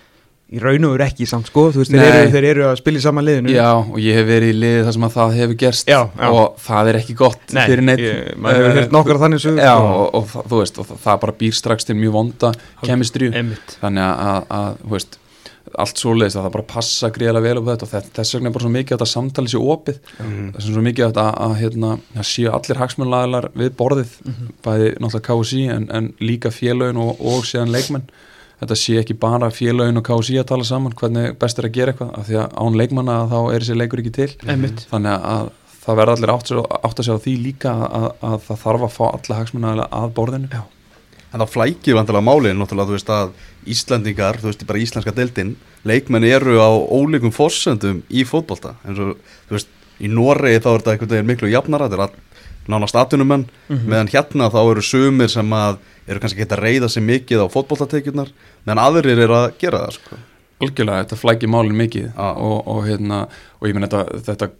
í raun og veru ekki samt sko veist, þeir eru, þeir eru að spila í sama liðinu Já, og ég hef verið í liði þar sem að það hefur gerst Já, já. og það er ekki gott Nei, fyrir neitt ég- maður hefur heyrt nokkrar þannig sögur, Já, sko. og, og, það- þú veist, og það, bara býr strax til mjög vonda Einmitt. þannig að, að, að þú veist, allt svoleiðist að það bara passa gríðarlega vel upp þetta. Og þess, vegna er bara svo mikið að þetta samtali sé opið. Þess vegna er svo mikið að, að, að hérna, að séu allir hagsmunlaðilar við borðið bæði náttúrulega KSI en, en líka félögin og, og síðan leikmenn. Þetta sé ekki bara félögin og KSI að tala saman hvernig best er að gera eitthvað af því að án leikmanna þá er þessi leikur ekki til. Einmitt. þannig að það verða allir átt, að segja á því líka að, að það þarf að fá alla hagsmunnaðilega að borðinu. Já. En það flækir vantilega málið náttúrulega þú veist að Íslandingar, þú veist bara íslenska deildin leikmenn eru á ólíkum forsendum í fótbolta eins og þú veist í Noregi þá er þetta einhvern veginn miklu jafnara þetta er all, nánast atvinnumenn meðan hérna þá eru sumir sem að eru kannski að reyða sig mikið á fótboltatekjurnar meðan aðrir eru að gera það sko. algjörlega, þetta flækir málin mikið Já. og, og hérna, og ég menn þetta, þetta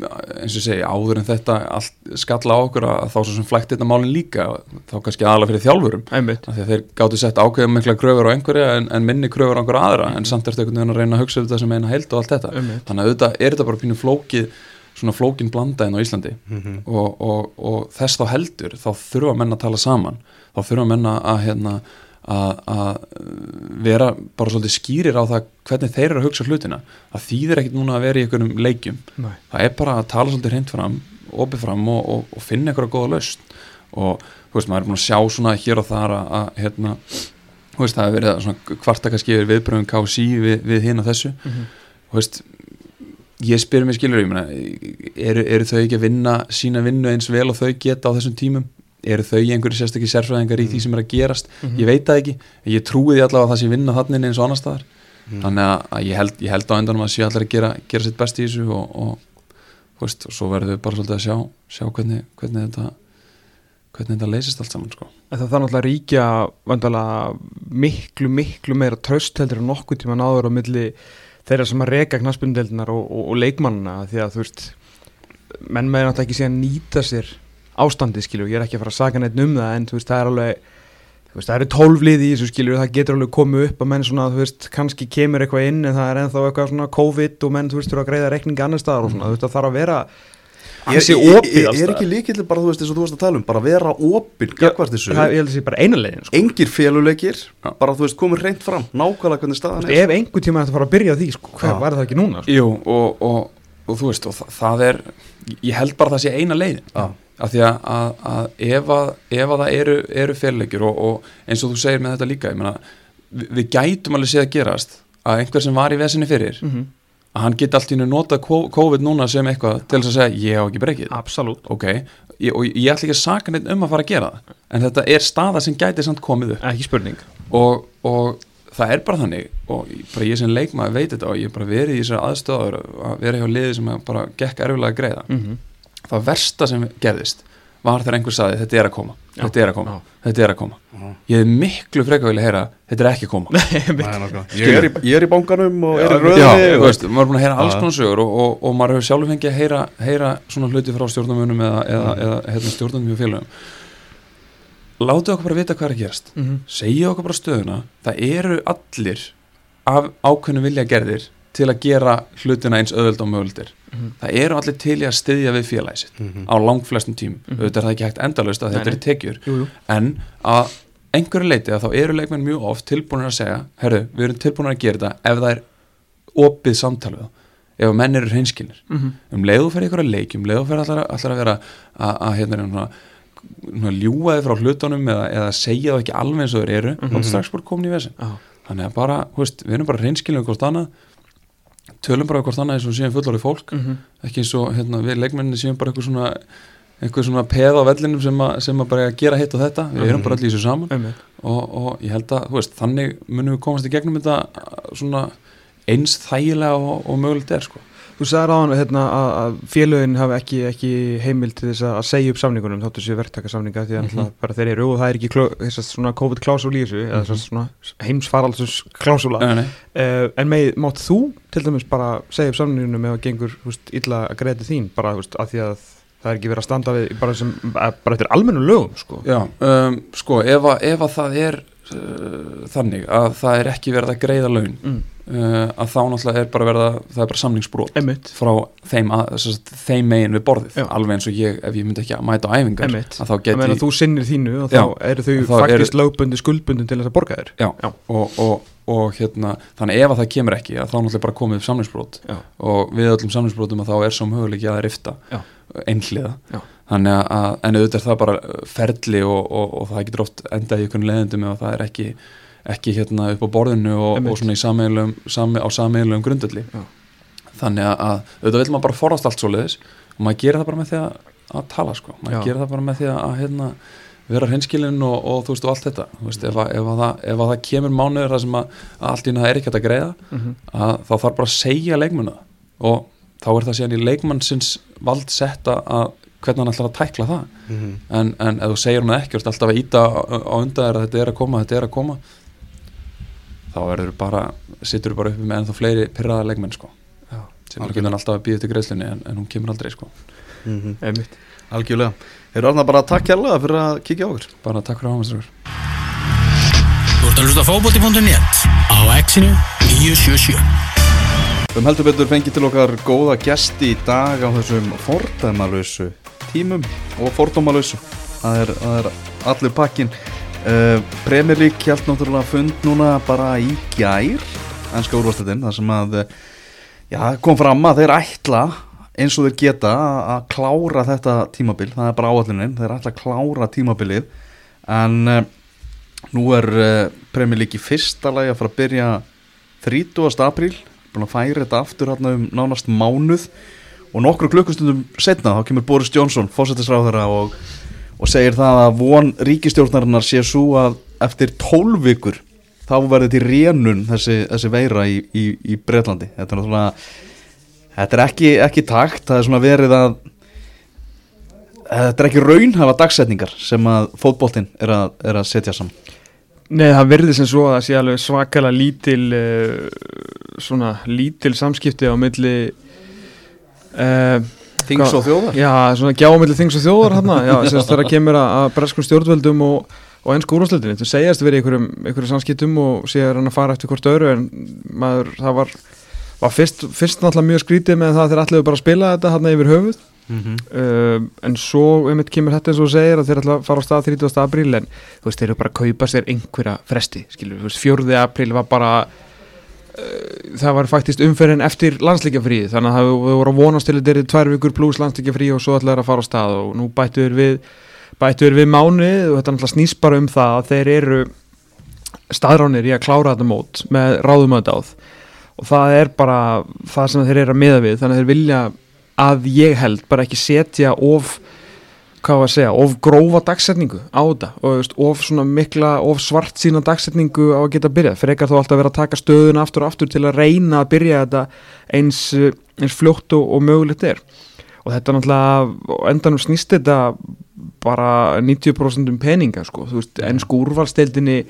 eins og segi, áður en þetta allt skalla á okkur að þá svo sem flækt þetta málin líka, þá kannski aðalega fyrir þjálfurum. Einmitt. Af því að þeir gáttu sett ákveðum mikla kröfur á einhverja en, en minni kröfur á einhverja aðra en samt ertu einhvern veginn að reyna að hugsa um þetta sem eina heild og allt þetta. Einmitt. þannig að auðvitað er þetta bara pínu flókið svona flókin blanda inn á Íslandi. Og, og, og þess þá heldur þá þurfa menn að tala saman. Þá þurfa menn að, að, hérna, að, að vera bara svolítið skýrir á það hvernig þeir eru að hugsa hlutina. Það þýðir ekkit núna að vera í einhverjum leikjum. Nei. það er bara að tala svolítið hreint fram opið fram og, og, og finna einhverja góða laust og þú veist, maður er búin að sjá svona hér og þar að, að hérna, þú veist, það hefur verið svona kvarta kannski yfir viðbröðum KSI við, við hinn og þessu. Þú veist, ég spyrir mig skilur ég meina, eru, eru þau ekki að vinna sína vinnu eins vel og þau geta á þessum tímum eru þau einhverju sérstakki sérfræðingar í því sem er að gerast? Ég veit það ekki, ég trúi því allavega að það sé vinna þannig eins og annar staðar. Þannig að- ég held, ég held á endanum að sé allir að gera, gera sitt best í þessu og, og, veist, og svo verður við bara svolítið að sjá, sjá hvernig, hvernig þetta hvernig þetta leysist allt saman sko. Það þarf náttúrulega ríkja vandalega miklu, miklu meira tröst heldur en nokkuð tíma náður á milli þeirra sem að reka knaspundeldinar og, og, leikmannina því að þú veist menn með náttúrulega ekki sé að nýta sér ástandi skilju, ég er ekki að fara að saka neitt um það en þú veist það er alveg þú veist, það eru tólflið í þessu skilju, það getur alveg komið upp að menn svona, þú veist, kannski kemur eitthvað inn en það er ennþá eitthvað svona COVID og menn, þú veist, þurfa að greiða reikninga annar staðar og svona, þú veist, það þarf að vera ansi er, opið er, er ekki líkill bara, þú veist, eins og þú varst að tala um bara vera opinn, gagvart þessu það, ég held að það sé bara eina leiðin sko. engir féluleikir, Já. bara þú veist, komur reynd fram nákvæmlega hvernig staðan Þú veist, ef einhver tíma þetta fara að byrja því, sko, hver Já. var það ekki núna? Sko? Jú, og, og, og þú veist og það, það er, ég held bara að það sé eina leiðin Já. Af því að, að, að ef að ef að það eru, eru félleikir og, og eins og þú segir með þetta líka meina, við, við gætum alveg séð að gerast að einhver sem var í vesinni fyrir Mm að hann geti allt í notað ko- COVID núna sem eitthvað til þess að segja ég á ekki breykið. Absolutt. ok, ég, og ég ætla ekki að saka neitt um að fara að gera það en þetta er staða sem gæti samt komið upp. Ekki spurning. og, og það er bara þannig og bara ég sem leikmaður veit þetta og ég hef bara verið í þessari aðstöður að vera hjá liði sem bara gekk erfilega að greiða. Mm það versta sem gerðist var þegar einhver saði þetta er að koma, Já. þetta er að koma Já. þetta er að koma, ég hef miklu frekar vilja heyra þetta er ekki að koma. Ég er, í, ég er í bankanum og er í Já, röðinni þú og- veist, maður er búin að heyra alls Já. konar sögur og, og, og maður hefur sjálfur fengið að heyra, heyra svona hluti frá stjórnarmunum eða, eða, eða hérna, stjórnarmunum hjá félögum. Látið okkur bara vita hvað er að gerast. -hmm. segja okkur bara stöðuna. Það eru allir af ákveðnu vilja gerðir til að gera hlutina eins öðvöld og möguldir Mhm. það eru allir til í að styðja við félagi sitt Mhm. á langflestum tímum Mhm. auðvitað er það ekki hægt endalaust að þetta eru tekjur Jú, jú. en að einhverju leiti að þá eru leikmenn mjög oft tilbúinir að segja herru, við erum tilbúinir að gera þetta ef það er opið samtal við þá ef menn eru hreinskinnir Mm um leiðu fyrir ykkur að leikjum, leiðu fyrir allar, allar að vera að, að hérna þið frá hlutunum eða, eða segja það ekki alveg eins og þeir eru þá er strax bara komin í vesin Já. þannig að bara, hú veist, við erum bara hreinskinnir tölum bara hvort annað eins og séum fullorði fólk Mhm. ekki eins og hérna, við leikmenninni séum bara eitthvað svona eitthvað svona peð á vellinum sem, að, sem að bara gera hitt og þetta við erum bara allir í þessu saman Einmitt. og, og ég held að, veist, þannig munum við komast í gegnum þetta svona eins þægilega og, og mögulegt er sko. Þú sagði ráðan hérna, að, að félögin hafi ekki, ekki heimil til þess að segja upp samningunum þáttu séu verktakasamninga því að Mhm. mm bara þeir eru og það er ekki þess svona COVID-klásúl í þessu eða þess svona heimsfaralsus klásúla Nei, nei. uh, en með, mátt þú til dæmis bara segja upp samningunum það gengur húst, illa að greiða til þín bara húst, að því að það er ekki verið að standa við bara, sem, að, bara eftir almennum lögum sko. Já, um, sko, ef að, ef að það er uh, þannig að það er ekki verið að greiða laun mm. uh, að þá náttúrulega er bara verið að það er bara samningsbrót Einmitt, frá þeim, að, sagt, þeim megin við borðið Já. alveg eins og ég, ef ég myndi ekki að mæta á æfingar einmitt að þá Ég geti þú sinnir þínu og þá eru þau faktist lögbundi skuldbundi til þess að borga þér Já, Já. Og, og, og hérna þannig ef að það kemur ekki að þá náttúrulega bara komið upp samningsbrót Já. og við öllum samningsbrótum að þá er svo möguleiki að rifta Já. einhliða Já. Þannig að, en auðvitað er það bara ferli og, og, og það getur oft endað í einhvern leðendum ef það er ekki, ekki hérna upp á borðinu og, og svona í sameiginlegum, sami, á sameiginlegum grundöldi þannig að, að auðvitað vil maður bara forast allt svo leiðis og maður gerir það bara með því að, að tala sko, maður Já. gerir það bara með því að hérna, vera hreinskilinn og, og þú veist og allt þetta. Þú veist, ef, að, ef, að það, ef að það kemur mánuður þar sem að, allt í hérna er ekki hægt að greiða mm að þá þarf bara að segja leikmanna og þá er það síðan í leikmannsins vald setta að hvernig hann ætlar að tækla það. Mhm. en, en ef þú segir hann ekki, þú ert alltaf að íta á, undan þér að þetta er að koma, þetta er að koma þá verður bara, sittur bara upp með ennþá fleiri pyrraða leikmenn sko sem er hvernig alltaf að býða til greiðslunni en, en hún kemur aldrei sko. Mm Einmitt. Algjörlega. Þeir eru alveg bara takk kærlega fyrir að kíkja á okkur bara takk fyrir ámestrar Þú ert að hlusta á fótbolti.net á exinu 977 Um heldur betur fengið til okkar góða gesti í dag á þessum fordæmalösu tímum og fordómalösu það er, það er allur pakkin uh, Premier League hjælt náttúrulega fund núna bara í gær ennska úrvastættin þar sem að eh, já, kom fram að þeir ætla eins og þeir geta að- klára þetta tímabil, það er bara áallunin þeir ætla að klára tímabilið. En uh, nú er uh, Premier League í fyrsta lagi að fara að byrja 30. apríl. Búin að færa þetta aftur hérna um nánast mánuð og nokkru klukkustundum setna þá kemur Boris Johnson, fósættisráðara og, og segir það að von ríkistjórnarinnar sé svo að eftir 12 vikur þá verður til rénun þessi, þessi veira í, í, í Breitlandi þetta er náttúrulega þetta er ekki, ekki takt, það er svona verið að þetta er ekki raunhafa dagsetningar sem að fótboltinn er er að setja saman. Nei, það verður sem svo að það sé alveg svakalega lítil uh, svona lítil samskipti á milli Þings Hvað- og þjóðar Já, svona gjá á milli þings og þjóðar hann Já, semst þegar kemur að, að breskum stjórnvöldum og, og ennsku úrvarsleitinni Þú segjast verið í einhverjum, einhverjum samskiptum og séu hann að fara eftir hvort öru en maður, það var, var fyrst, fyrst náttúrulega mjög skrítið með það að þeir ætluðu bara að spila þetta hann yfir höfuð uh, en svo einmitt kemur þetta eins og segir að þeir ætla að fara á stað 30. apríl en þú veist, þeir eru bara að kaupa sér einhverja fresti, skilur, þú veist, 4. apríl var bara það var faktist umferðin eftir landsleikjafrí þannig að það voru að vonast til þeir eru tvær vikur pluss landsleikjafrí og svo ætla þeir að fara á stað og nú bættu þeir við bættu þeir við mánuð og þetta náttúrulega snýst bara um það að þeir eru staðránir í að klára þetta mót með ráðumöðdáð og það er bara það sem þeir eru að miða við þannig að þeir vilja að ég held bara ekki setja of hvað var að segja, of grófa dagsetningu á þetta og veist, of svona mikla of svart sína dagsetningu á að geta byrjað. Frekar þó alltaf vera að taka stöðuna aftur og aftur til að reyna að byrja þetta eins, eh, eins fljótt og, og mögulegt er. Og þetta náttúrulega endanum snýst þetta bara 90% um peninga sko, þú veist, ennsku úrvalsteildinni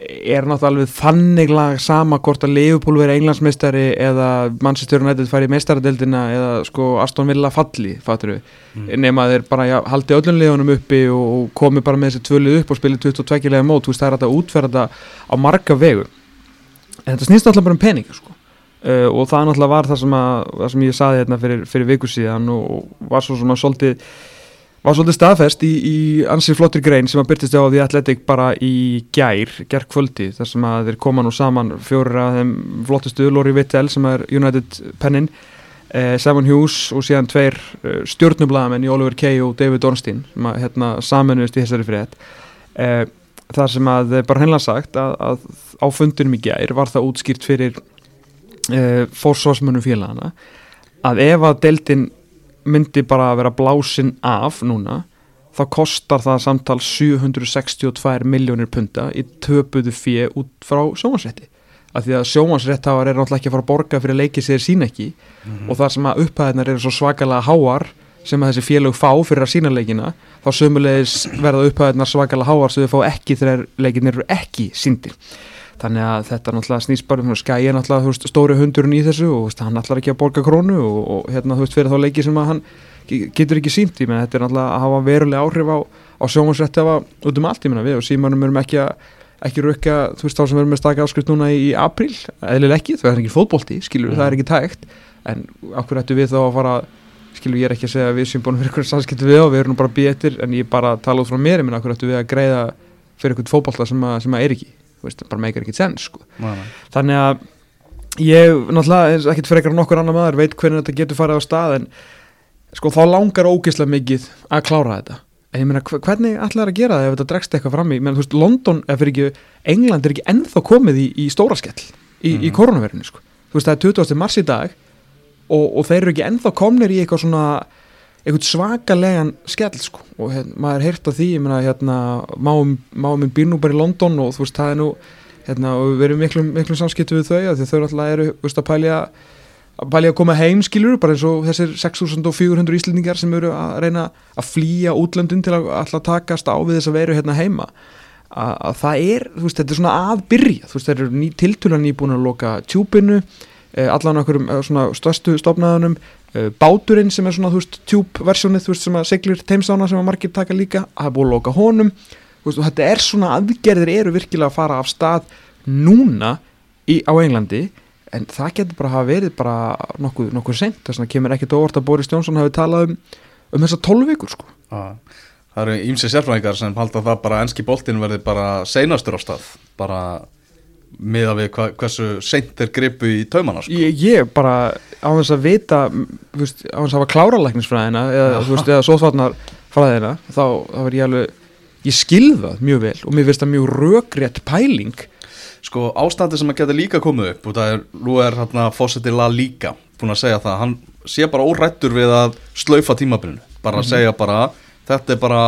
er náttúrulega alveg þannig lag sama hvort að Leopold veri englandsmeistari eða Manchester United færi í meistaradeildina eða sko Aston Villa falli fattur við, nema að þeir bara já, haldi öllum leðunum uppi og, og komi bara með þessi tvölið upp og spili 22 lega mót, það er að útferða þetta á marga vegu. En þetta snýst alltaf bara um peninga sko. Uh, og það náttúrulega var það sem, að, það sem ég saði hérna fyrir, fyrir viku síðan og, og var svo sem að svolítið var svolítið staðfest í, í ansið flottir grein sem að byrtist á því Athletic bara í gær, gær kvöldi þar sem að þeir koma nú saman fjórir af þeim flottustu, Lóri Vittel sem er United pennin eh, Simon Hughes og síðan tveir eh, stjórnublaðamenn í Oliver Kay og David Ornstein sem að hérna, saminuðist í þessari frétt. Eh, þar sem að þeir bara hennilega sagt að, að á fundinum í gær var það útskýrt fyrir eh, fórsvarsmönnum félagana að ef að deildin myndi bara vera blásin af núna þá kostar það samtal 762 miljónir punta í töpuðu fjö út frá sjómansrétti af því að sjómansréttháar er náttúrulega ekki að fara að borga fyrir leikið sér sín ekki. Og þar sem að upphæðinar eru svo svakalega háar sem að þessi félög fá fyrir að sína leikina þá sömulegis verða upphæðinar svakalega háar sem þau fá ekki þegar leikinir eru ekki síndir þannig að þetta náttúrulega snýst bara um skæja náttúrulega veist, stóri hundurinn í þessu og veist, hann ætlar ekki að borga krónu og, og hérna þú veist fyrir þá leiki sem að hann ge- getur ekki sínt í menn þetta er náttúrulega að hafa verulega áhrif á, á að út um allt ég menna við og símanum erum ekki að ekki rukka, þú veist þá sem við erum með staka áskrift núna í, í apríl, eðlilega ekki það er ekki fótbolti, skilur það er ekki tægt en okkur ættu við þá að fara skilur ég er ekki að segja að við sem búin fyrir einhvern samskipti við og við erum bara býettir en ég bara tala út frá mér, ég menna okkur ættu við að greiða fyrir einhvern fótbolta sem, sem að er ekki veist, bara meikar ekki sens sko. þannig að ég náttúrulega, ekkert frekar en nokkur annar maður veit hvernig þetta getur farið á stað en sko þá langar ógeðslega mikið að klára þetta en ég meina hve- hvernig ætlaði að gera það ef þetta dregst eitthvað fram í, menn þú veist London, ef fyrir ekki England er ekki ennþá komið í, í stóra skell í, í koronaverinu sko, þú veist það er 20. mars í dag og, og þeir eru ekki ennþá komnir í eitthvað svona eitthvað svakalegan skell sko. Og hérna, maður heyrt á því, ég meina hérna máum, máum minn býr nú bara í London og þú veist það er nú hérna og við erum miklum, miklum samskiptu við þau því þau náttúrulega eru, veist að pælja að pælja að koma heim skilur bara eins og þessir 6400 íslendingar sem eru að reyna að flýja útlöndin til að alltaf takast á við þess að veru hérna heima. Að, að það er, þú veist, þetta er svona að byrja. Þú veist, þeir eru ný, tiltölan nýbúin að loka tjúpinu uh, allan okkur uh, svona stærstu stofnaðunum uh, báturinn sem er svona, þú veist, tjúb-versjónið, þú veist, sem að seglir teimsána sem að margir taka líka, það er búið að loka honum veist, þetta er svona aðgerðir eru virkilega að fara af stað núna í, á Englandi en það getur bara hafa verið bara nokkuð, nokkuð seint, þess vegna kemur ekkert óvart að Boris Johnson hafi talað um, um þessa 12 vikur sko. Já, Það eru ímsi sérfræðingar sem halda það bara að enski boltinn verði bara seinastur á stað bara miða við hva, hversu seint er gripu í taumana sko. ég, ég bara á þess að vita veist, á þess að hafa kláralæknisfræðina eða, veist, eða sóþvarnarfræðina þá, þá var ég alveg ég skilða mjög vel og mér finnst það mjög rökrétt pæling. Sko ástandi sem að geta líka komið upp og það er, nú er hérna fósetti La Liga búin að segja það, hann sé bara órættur við að slaufa tímabilinu. Bara að segja bara, þetta er bara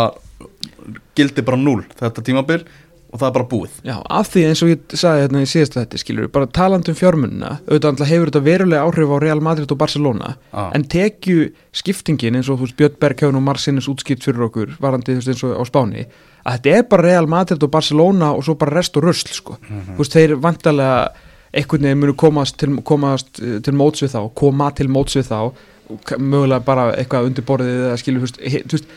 gildi bara núl þetta tímabil og það er bara búið. Já, af því eins og ég sagði hérna í síðasta þetta skilur bara talandum fjármunna auðvitað hefur þetta verulega áhrif á Real Madrid og Barcelona. Ah. en tekju skiptingin eins og þú veist Björn Berghjón og Marsinnes útskipt fyrir okkur varandi þú veist eins og á Spáni að þetta er bara Real Madrid og Barcelona og svo bara rest og rusl sko. Þú veist þeir vantarlega einhvern veginn munu komast til, komast eh, til móts við þá koma til móts við þá mögulega bara eitthvað undir borðið eða skilur þú veist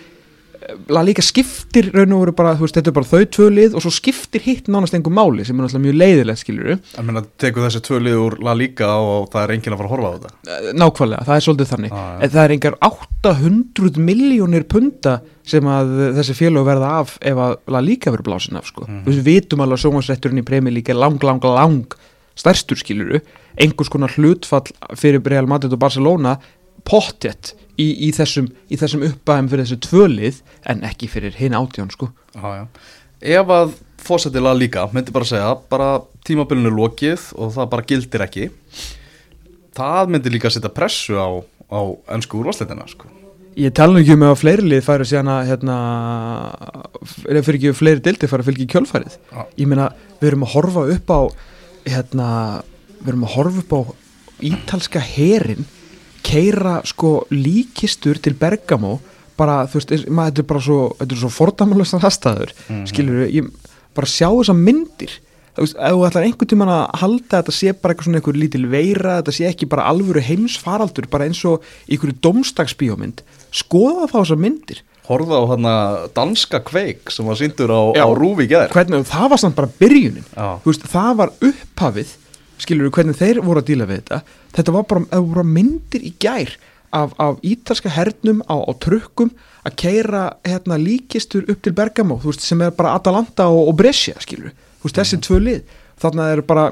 La Liga skiptir raun og veru bara, þú veist, þetta er bara þau tvö lið og svo skiptir hitt nánast einhver máli sem er náttúrulega mjög leiðilegt, skilur Ég meina, tekur þessi tvö lið úr La Liga og það er enginn að fara að horfa á þetta? Nákvæmlega, það er svolítið þannig. Já. en það er engar 800 miljónir punta sem að þessi félög verða af ef að La Liga verður blásin af, sko. Mhm. við vitum alveg að sjónvarsrætturinn í League er lang, lang, lang stærstur, skiluru einhvers konar hlutfall fyrir Real Madrid og Barcelona pottet í, í þessum, í þessum uppæðum fyrir þessu tvölið en ekki fyrir hinn átján, sko Já, já. Ef að fósetti La Liga myndi bara segja bara tímabilinu er lokið og það bara gildir ekki það myndi líka setja pressu á, á ennsku úrvarsleitina sko. Ég tala nú ekki um að fleiri lið færi síðan að hérna, fyrir ekki fleiri dildi færi að fylgja í kjölfærið Já. ég meina, við erum að horfa upp á hérna, við erum að horfa upp á ítalska herin keira sko líkistur til Bergamo bara, þú veist, er- maður, þetta er bara svo þetta er svo fordamalösa aðstæður mm Mhm. skilur við, ég bara sjá þessar myndir. Þú veist, ef þú ætlar einhvern tímann að halda að þetta sé bara eitthvað svona einhver lítil veira þetta sé ekki bara alvöru heimsfaraldur bara eins og einhverju domstagsbíómynd skoða þá þessar myndir. Horfa á hana danska kveik sem var síndur á, á Rúfi gær. Hvernig, það var samt bara byrjunin. Veist, það var upphafið skilur við hvernig þeir voru að díla við þetta. Þetta var bara, það voru myndir í gær af, af ítalska hernum á, á trukkum að keira hérna, líkistur upp til Bergamo þú veist, sem er bara Atalanta og, og Brescia skilur þú veist, þessi tvö lið. Þarna eru bara,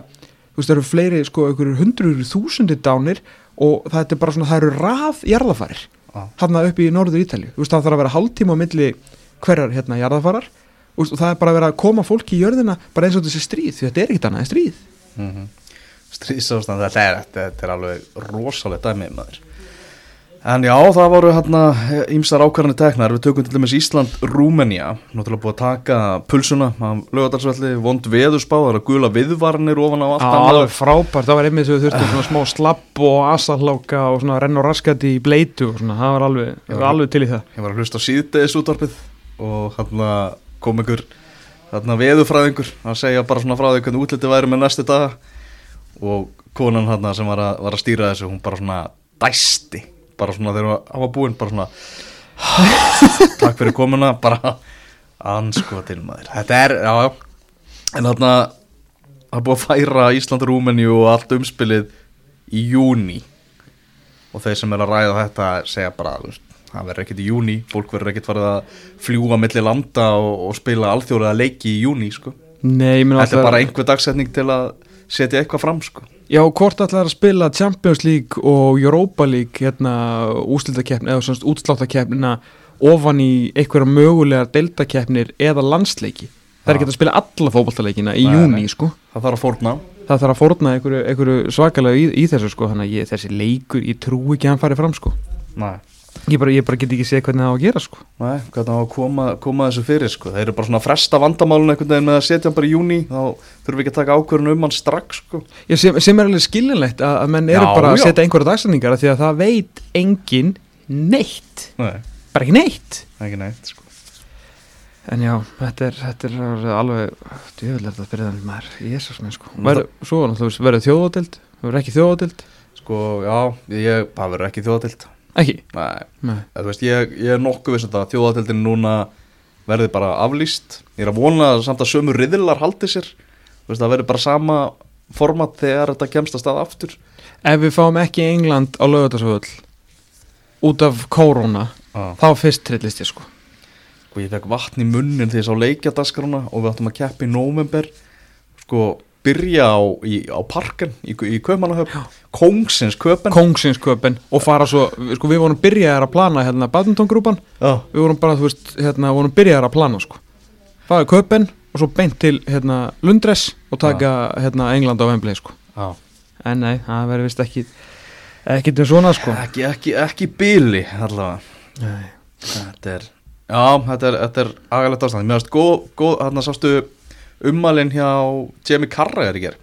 þú veist, það eru fleiri sko, einhverjur hundruður þúsundir dánir og það er bara svona, það eru raf jarðafarir, Já. þarna upp í norður Ítalju, þú veist, það þarf að vera hálftíma á milli hverjar hérna jarðafarar og það er bara að vera að koma fólki í jörðina bara eins og þessi stríð, því þetta er ekkit annað en stríð. Mm Stríðsástand, þetta er, er alveg rosalega dæmið maður. En já, það voru hérna ímsar ákvarðanir teknar, við tökum til dæmis Ísland, Rúmenía, náttúrulega búið að taka pulsuna lögadalsvelli, vond veðurspá, það eru gula viðvarnir ofan á allt annað. alveg frábært, það var einmitt sem við þurftum svona smá slapp og asahláka og svona renn og raskati í bleitu og svona, það var alveg, ég var alveg til í það. Ég var að hlusta á síðdeðis útvarpið og hérna kom einhver hérna veðurfræðingur að segja bara svona frá því hvernig útliti væri með næstu daga og konan hérna sem var að, var að stýra þessu, hún bara svona dæsti, bara svona þegar hann var búinn, bara svona takk fyrir komuna, bara ansko til maður. Þetta er, já, já, en hérna það er búið að færa Ísland, Rúmeni og allt umspilið í júni og þeir sem er að ræða þetta segja bara, það verður ekkert í júni fólk verður ekkert farið að fljúa milli landa og, og spila alþjóðlega leiki í júni sko. Nei, þetta er bara einhver dagsetning til að setja eitthvað fram sko. Já, hvort ætlaði að spila Champions League og Europa League hérna úslitakeppni eða svona útsláttakefnina ofan í einhverja mögulega deildakeppnir eða landsleiki? Það er ekki að spila alla fótballtaleikina í júni, sko. Það þarf að fórna. Það þarf að fórna einhverju, einhverju svakalega í, í þessu, sko Þannig að ég, þessi leikur, ég trú ekki að hann fari fram, sko. Nei. Ég bara, ég bara get ekki séð hvernig það á að gera, sko. Nei, hvernig á að koma, koma þessu fyrir sko. þeir eru bara svona að fresta vandamálun einhvern veginn með að setja hann bara í júni þá þurfum við ekki að taka ákvörðun um hann strax sko. Já, sem, sem er alveg skiljanlegt að, að menn eru Já, bara að já. setja einhverja dagsetningar af því að það veit engin neitt. Nei, bara ekki neitt. Ekki neitt sko. en já, þetta er, þetta er alveg djöfulega þetta byrjaðan maður, jésus minn sko. Ver, svo verður þjóðadeld Það verður ekki þjóðadild Sko, já, ég, það verður ekki þjóðatild Ekki? Nei, Nei. Þú veist, ég, ég er nokkuð viss um að þjóðatildin núna verði bara aflýst. Ég er að vona samt að sömu riðilar haldi sér. Veist, það verður bara sama format þegar þetta kemst að stað aftur. Ef við fáum ekki England á lögatarsvöld út af kóróna ah. þá fyrst trillist ég sko. Sko, ég fekk vatn í munnin þegar ég sá leikjadaskrana og við áttum að keppa í nóvember. Sko, byrja á, í, á parken í, í Kaupanahöfn Kóngsins köpen. Kongsins-köpen og fara svo sko, við vorum byrjaðar að plana hérna badmintongrúpan. Já, við vorum bara, þú veist, hérna, vorum byrjaðar að plana sko. Fara í köpen og svo beint til hérna Lundres og taka hérna England á Wembley sko. Já. En nei, það verður vist ekki ekkert um svona sko. Ekki, ekki, ekki bíli allavega. Nei. Þetta er, já, þetta er, er agalegt ástand. Mér finnst góð, góð, þarna sástu ummælinn hjá Jamie Carragher í ger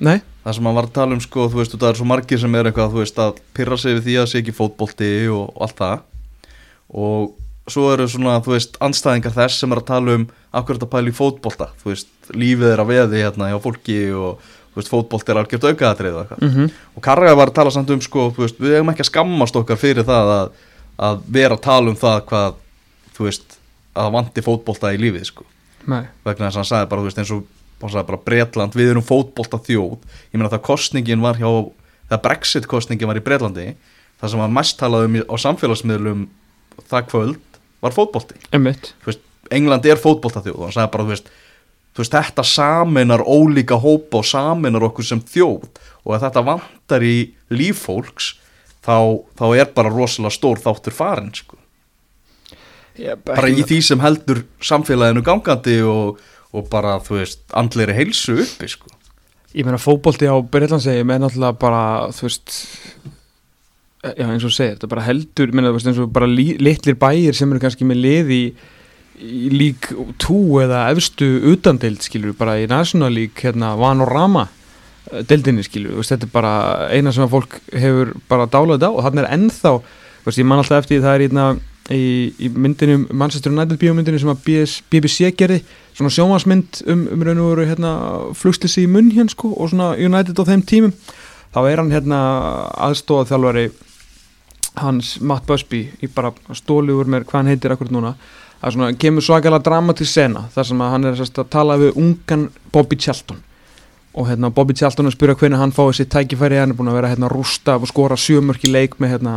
nei, Það sem hann var að tala um, sko, þú veist, það er svo margir sem er eitthvað, þú veist, að pyrra sig við því að sé ekki fótbolti og, og allt það. Og svo eru svona, þú veist, anstæðingar þess sem er að tala um akkur þetta pæli í fótbolta, þú veist, lífið er að veði hérna hjá fólki og, þú veist, fótbolti er algjört aukaðatrið og eitthvað. Mm og Karga var að tala samt um sko, þú veist, við hefum ekki að skammast okkar fyrir það að, að vera að tala um það hvað, þú veist að það vanti fótbolta í lífið sko. Nei. Vegna þess að hann sagði bara, þú veist, eins og hann sagði bara Bretland, við erum fótbolta þjóð ég meina það kostningin var hjá það Brexit kostningin var í Bretlandi það sem var mest talað um á samfélagsmiðlum það kvöld var fótbolti. Veist, England er fótbolta þjóð og hann sagði bara, þú veist, þú veist þetta saminar ólíka hópa og saminar okkur sem þjóð. Og að þetta vantar í líf fólks þá, þá er bara rosalega stór þáttur farin sko. Bara í því sem heldur samfélaginu gangandi og, og bara, þú veist, andleiri heilsu uppi sko. Ég meina fótbolti á Breitlandsegi með náttúrulega bara, þú veist já eins og segir, þetta bara heldur meina, þú veist, eins og bara litlir bæir sem eru kannski með lið í, í lík 2 eða efstu utandild skilur, bara í National League hérna, Vanorama eh, deildinni skilur, veist, þetta er bara eina sem að fólk hefur bara dálað á og þannig er ennþá, veist, ég man alltaf eftir því, það er hérna í, í myndinu Manchester United bíómyndinu sem að BS, BBC gerði svona sjómasmynd um, um raun og veru hérna, flugslissi í munn hérna sko og svona United á þeim tímum. Þá er hann hérna aðstóða þjálfari hans Matt Busby í bara stóli úr mér hvað hann heitir akkurat núna. Að svona kemur svakalega dramatísk sena þar sem að hann er sérst, að tala við ungan Bobby Charlton. Og hérna Bobby Charlton að spyrja hvernig hann fáið sér tækifæri hann er búin að vera hérna rústa og skora sjömörki leik með hérna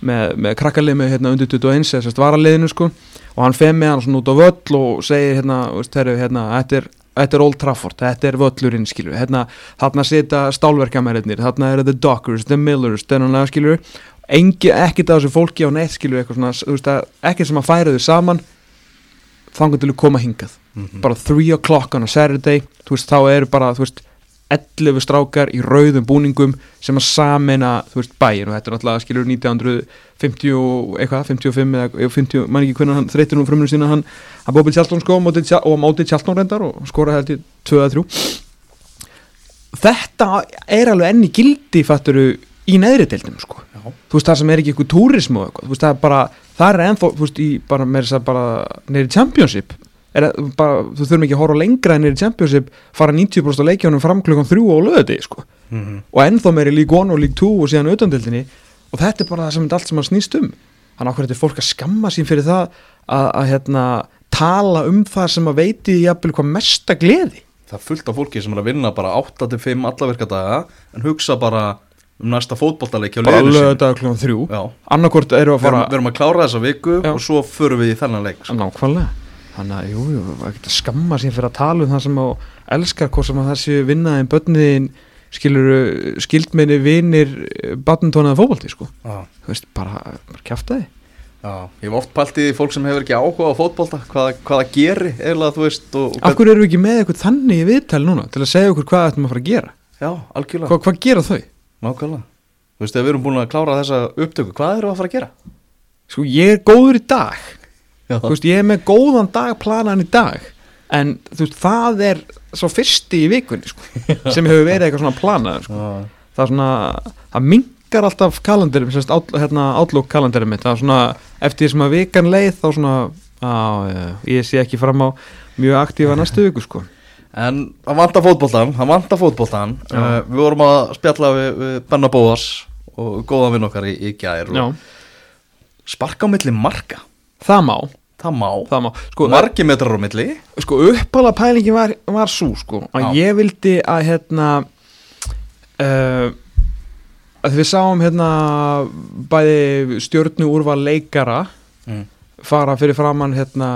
með, með krakkalið með hérna undir 21 eða sérst varaliðinu sko. Og hann fer með hann svona út á völl og segir hérna, veist, heru, hérna þetta er Þetta er Old Trafford, þetta er völlurinn skilur hérna, þarna sita stálverkamæriðnir þarna eru The Dockers, The Millers þennan skilur, engi, ekkert af þessu fólki á neitt skilur, eitthvað svona þú veist, að, ekkert sem að færa þau saman þangar til að koma hingað. Bara 3 o'clock on a Saturday þú veist, þá eru bara, þú veist 11 strákar í rauðum búningum sem að samena, þú veist, bæin og þetta er náttúrulega, skilur, 1950 og eitthvað, 55 eða 50, mann ekki hvernig hann þreytir nú fruminu sína hann, hann Bobby Charlton sko og á móti Charlton reyndar og skora held í 2-3 þetta er alveg enni gildi fatturu í neðri deildinu sko. Já. þú veist það sem er ekki eitthvað túrismu og eitthvað, þú veist það er bara, það er ennþá þú veist í bara með þess að bara neyri championship er, að- bara, þú þurfum ekki að horfa lengra en neyri championship fara 90% af leikjánum fram klukkan þrjú á löði sko. Og ennþá meiri League 1 og League 2 og síðan auðvandildinni og þetta er bara það sem allt sem hann snýst um. Þannig okkur þetta er fólk að skamma sín fyrir það að, að hérna, tala um það sem að veiti jafnvel hvað mesta gleði. Það er fullt af fólki sem er að vinna bara 8-5 allavirka daga en hugsa bara um næsta fótboltaleik hjá bara liðinu sínu. lögða klukkan þrjú. Annarkort eru að við erum, fara við erum að klára þessa viku Já. og svo förum við í þennan leik sko. nákvæmlega þannig að jú, jú, að geta skamma sín fyrir að tala um það sem á elskar hvort sem að það séu vinnaðin börniðin skilur skildmenni vinir badmintónaða fótbolti sko. Já. þú veist, bara, bara kjafta þið Já, ég hef oft pælt í fólk sem hefur ekki áhuga á fótbolta hvað, hvað það geri eða þú veist og, og af hverju eru við ekki með eitthvað þannig í viðtæli núna til að segja okkur hvað ættum að fara að gera? Já, algjörlega, Hva, hvað gera þau? nákvæmlega. Þú veist, við erum búin að klára þessa upptöku hvað erum við að fara að gera? Sko, ég er góður í dag veist, ég er með góðan dag planan í dag. En þú veist, það er svo fyrsti í vikunni sko, sem hefur verið eitthvað svona planað sko. Það er svona, það mingar alltaf kalendurum, sérst, hérna, outlook kalendurum mitt, það er svona, eftir því sem að vikan leið þá svona, á, ég sé ekki fram á mjög aktífa næstu viku, sko. En það vantar fótboltan, það vantar fótboltan uh, Við vorum að spjalla við, við Benna Bóas og góða vinn okkar í, í og sparka á milli marka. Það má Það má, Það má, sko, margi metrar á milli sko uppála pælingin var, var svo sko, að Já. ég vildi að hérna uh, að við sáum hérna bæði stjörnu úrval leikara Mm. fara fyrir framann hérna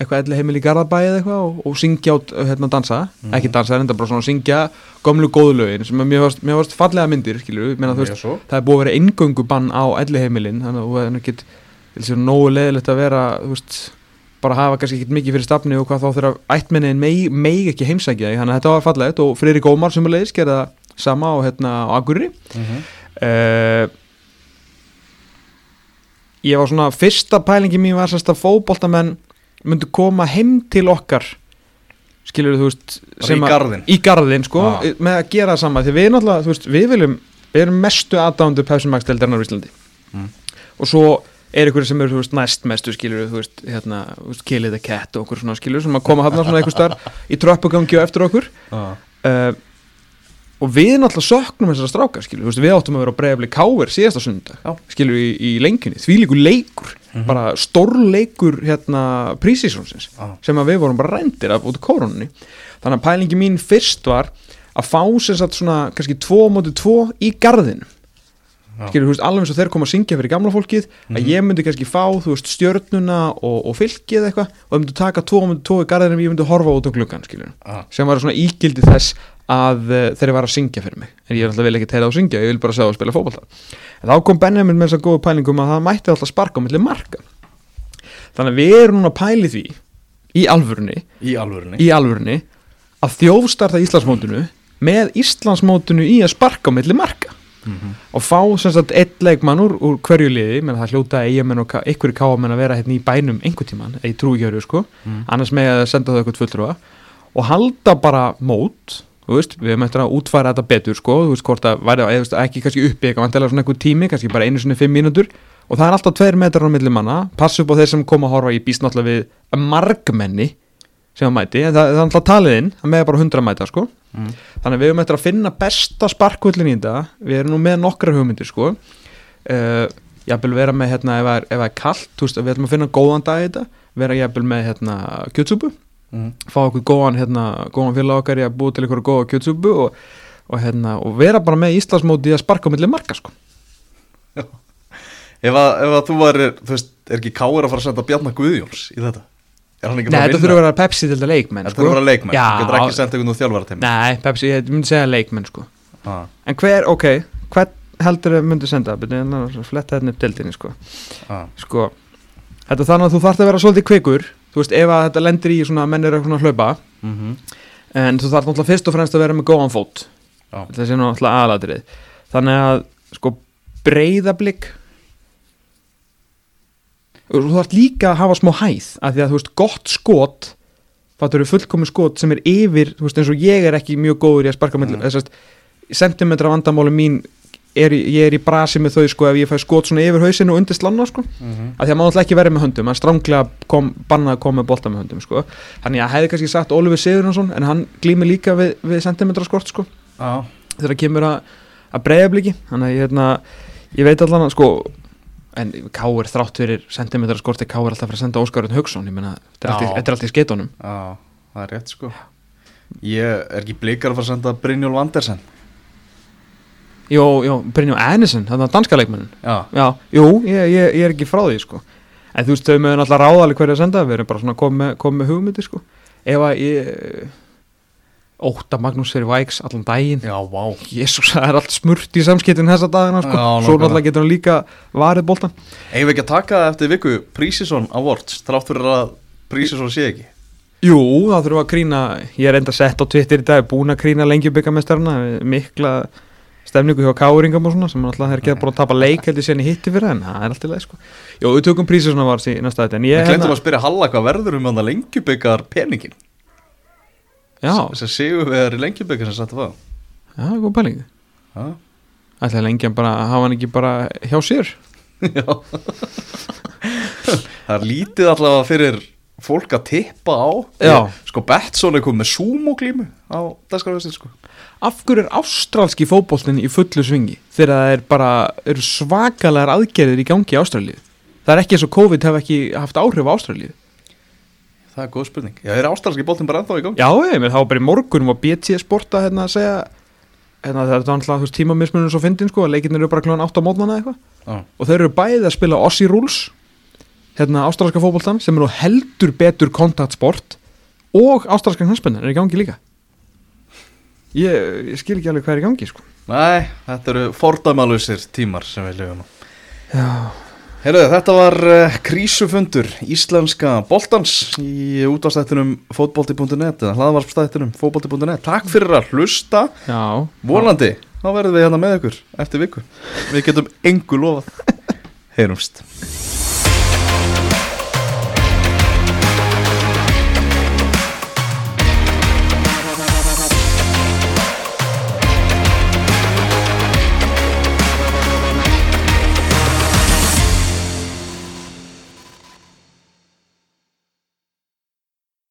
eitthvað elli heimil í Garðabæði eða eitthvað og, og syngja át hérna dansa ekki dansa, en enda bara svona syngja gömlu góðlögin sem að mér varst, fallega myndir skilur, menna, þú Já, veist, svo. það er búið að vera eingöngu bann á elli heimilin þannig að þú er til sér nógu leðilegt að vera veist, bara hafa kannski ekkit mikið fyrir stafni og hvað þá þegar ættmennin megi, megi ekki heimsækja þannig að þetta var fallegt og Friðrik Ómar sem er leiðis gerða sama á, hérna, á Akureyri mm -hmm. uh, ég var svona fyrsta pælingi mín var sérst að fótboltamenn myndu koma heim til okkar skilur þú veist í garðinn. í garðin sko Já. með að gera það sama því við náttúrulega þú veist við viljum við erum mestu aðdándu pæsumagsteldarnar á Íslandi Mm. og svo er ykkur sem eru næst mestu skilur þú veist hérna Kill the Cat og okkur svona skilur sem að koma hann svona einhver starf í tröppugangi og eftir okkur ah. uh, og við náttúrulega söknum þessara stráka skilur, veist, við áttum að vera á bregðafli káver síðasta sundag, Já. skilur í, í lengjunni því líkur leikur, bara stórleikur hérna prísísonsins Já. sem að við vorum bara rændir af út af kórunni þannig að pælingi mín fyrst var að fá sem sagt svona kannski tvo á móti tvo í garðin Já. Skilur, veist, alveg eins og þeir koma að syngja fyrir gamla fólkið, að ég myndi kannski fá veist, stjörnuna og, og fylkið eitthvað og ég myndi taka tvo á móti tvo í garðinum ég myndi horfa út á gluggan, skilur Ah. sem var svona ígildi þess að uh, þeir var að syngja fyrir mig. En ég vil ekki tegða á að syngja, ég vil bara sjá að spila fótbolta. En þá kom Benjamin með þess að góða pælingum að það mætti alltaf sparka á milli marka. Þannig að við erum núna að pæli því í alvörunni, Í alvörunni. í alvörunni að þjófstarta Íslandsmótinu með Íslandsmótinu í að sparka á milli marka og fá sem sagt eitt leikmann úr, úr hverju liði menn það hljóta eigamenn og einhverju káamenn að vera hérna í bænum einhver tíman, ég trúi ekki að vera sko annars með að senda þau eitthvað fulltrúa. Og halda bara mót veist, við eftir að útfæra þetta betur sko, þú veist hvort að væri eða, ekki kannski uppi eitthvað vantilega svona einhver tími, kannski bara einu sinni fimm mínútur. Og það er alltaf tveir metrar á milli manna passa upp á þeir sem koma að horfa í býst náttúrulega við margmenni sem að mæti, en það, það er alltaf talið inn það með bara 100 mæta sko. Þannig að við höfum eftir að finna besta sparkvöllin í þetta. Við erum nú með nokkra hugmyndir sko. Uh, jafnvel vera með hérna ef það er, kallt, veist, við ætlum að finna góðan dag í þetta. Vera jafnvel með hérna kjötsúpu. Mm. fá okkur góðan, hérna, góðan félag okkar í að búa til ykkur góða kjötsúpu og, og, hérna, og vera bara með Íslandsmóti að sparka á milli marka sko. ef, að, ef að þú var, þú veist, er ekki káir að fara að senda Bjarnar Guðjóns í þetta? hann Nei, þetta þurfa að vera Pepsi til þetta leikmenn Þetta þurfa að vera leikmenn, Já, þú getur ekki senda einhvern úr þjálfarateimi Nei, Pepsi, ég myndi segja leikmenn sko. ah. En hver, ok, hvern heldur þau myndi senda en fletta hérna upp deildinni sko. Ah. sko Þetta þannig að þú þarft að vera svolítið kvikur Þú veist, ef þetta lendir í svona að menn eru eitthvað að hlaupa Mm -hmm. En þú þarft náttúrulega fyrst og fremst að vera með góðan fót Já. Þetta sé náttúrulega aðalatrið Þannig að, sko, breyðablík og þú þarft líka að hafa smá hæð af því að þú veist, gott skot fattur eru fullkomin skot sem er yfir þú veist, eins og ég er ekki mjög góður í að sparka mm. þess að sentimetra vandamáli mín er, ég er í brasi með þau sko ef ég fæ skot svona yfir hausinu og undir slanna sko Mhm. af því að maður alltaf ekki verið með höndum hann stránglega kom, bannað að koma með bolta með höndum sko þannig að ég hefði kannski sagt Oliver Sigurðansson en hann glýmir líka við, við sentimetra skort sko ah. þegar kemur að, að breyðabliki þannig að ég, hérna, ég veit allan að sko en K.R. þrátt fyrir sentimetra skorti K.R. alltaf fara að senda Óskarinn Hauksson ég meina, þetta er Já. er alltaf í skeitunum ah, Það er rétt sko. Ég er ekki blikar að fara að senda Brynjólf Andersen. Jó, jó, Brynjó Ennison, þannig að danska leikmennin Já, Já, jú, ég, ég, ég er ekki frá því sko. En þú veist, þau mögum alltaf ráðalega hverju að senda Við erum bara svona komið með, kom með hugmyndi sko. Ef að ég Óta Magnús fyrir Væks allan daginn. Já, vá. Jésús, það er allt smurt í samskiptin þessa dagina sko. Já, Svo náttúrulega getur hann líka varið boltan Eigum við ekki að taka eftir viku Prísison Awards Þrátt fyrir að Prísison sé ekki? Jú, það þurfum að krýna Ég er enda sett á Twitter í dag Búin að krýna lengi byggamestarna Mikla stemningu hjá káringam og svona sem alltaf er ekki búin að tapa leik heldur í hitti fyrir en það er alltaf leið sko. Jú, við tökum prísið svona var í næsta þetta en ég Ég hérna- að spyrja Halla hvað verður um hann að lengjubikar peningin Já, sem séu er í lengjubikar sem setja það já, góð pæling. Já, Ætlaði lengi að bara hafa hann ekki bara hjá sér? Já. Það er lítið allavega fyrir fólk að tippa á. Já. Sko Betsson er komið með sumo-glímu á dagskrafistin sko. Af hverju er ástralski fótboltin í fullu svingi þegar það er bara eru svakalegar aðgerðir í gangi í Ástralíu? Það er ekki eins og COVID hef ekki haft áhrif á Ástralíu Það er góð spurning. Já, er ástralski boltin bara ennþá í gang? Já, ég það var bara í morgunum og BT Sporta hérna að segja hérna það er alltaf þú veist tímamismunum svo fyndin sko að leikirnir eru bara kljóðan 8 á mótmanna eitthvað. Já. og þeir eru bæði að spila Aussie Rules hérna ástralska fótboltan sem eru heldur betur kontaktsport og ástralska knarspinnan er í gangi líka. Ég, ég skil ekki alveg hvað er í gangi sko. Nei, þetta eru fordæmalusir tímar sem við lifum á. Já, Heyrðu, þetta var uh, krísufundur íslenska boltans í útastættinum fótbolti.net eða hlaðvarpstættinum fótbolti.net Takk fyrir að hlusta. Já. Volandi, þá verðum við hérna með ykkur eftir viku. Við getum engu lofað. Heyrumst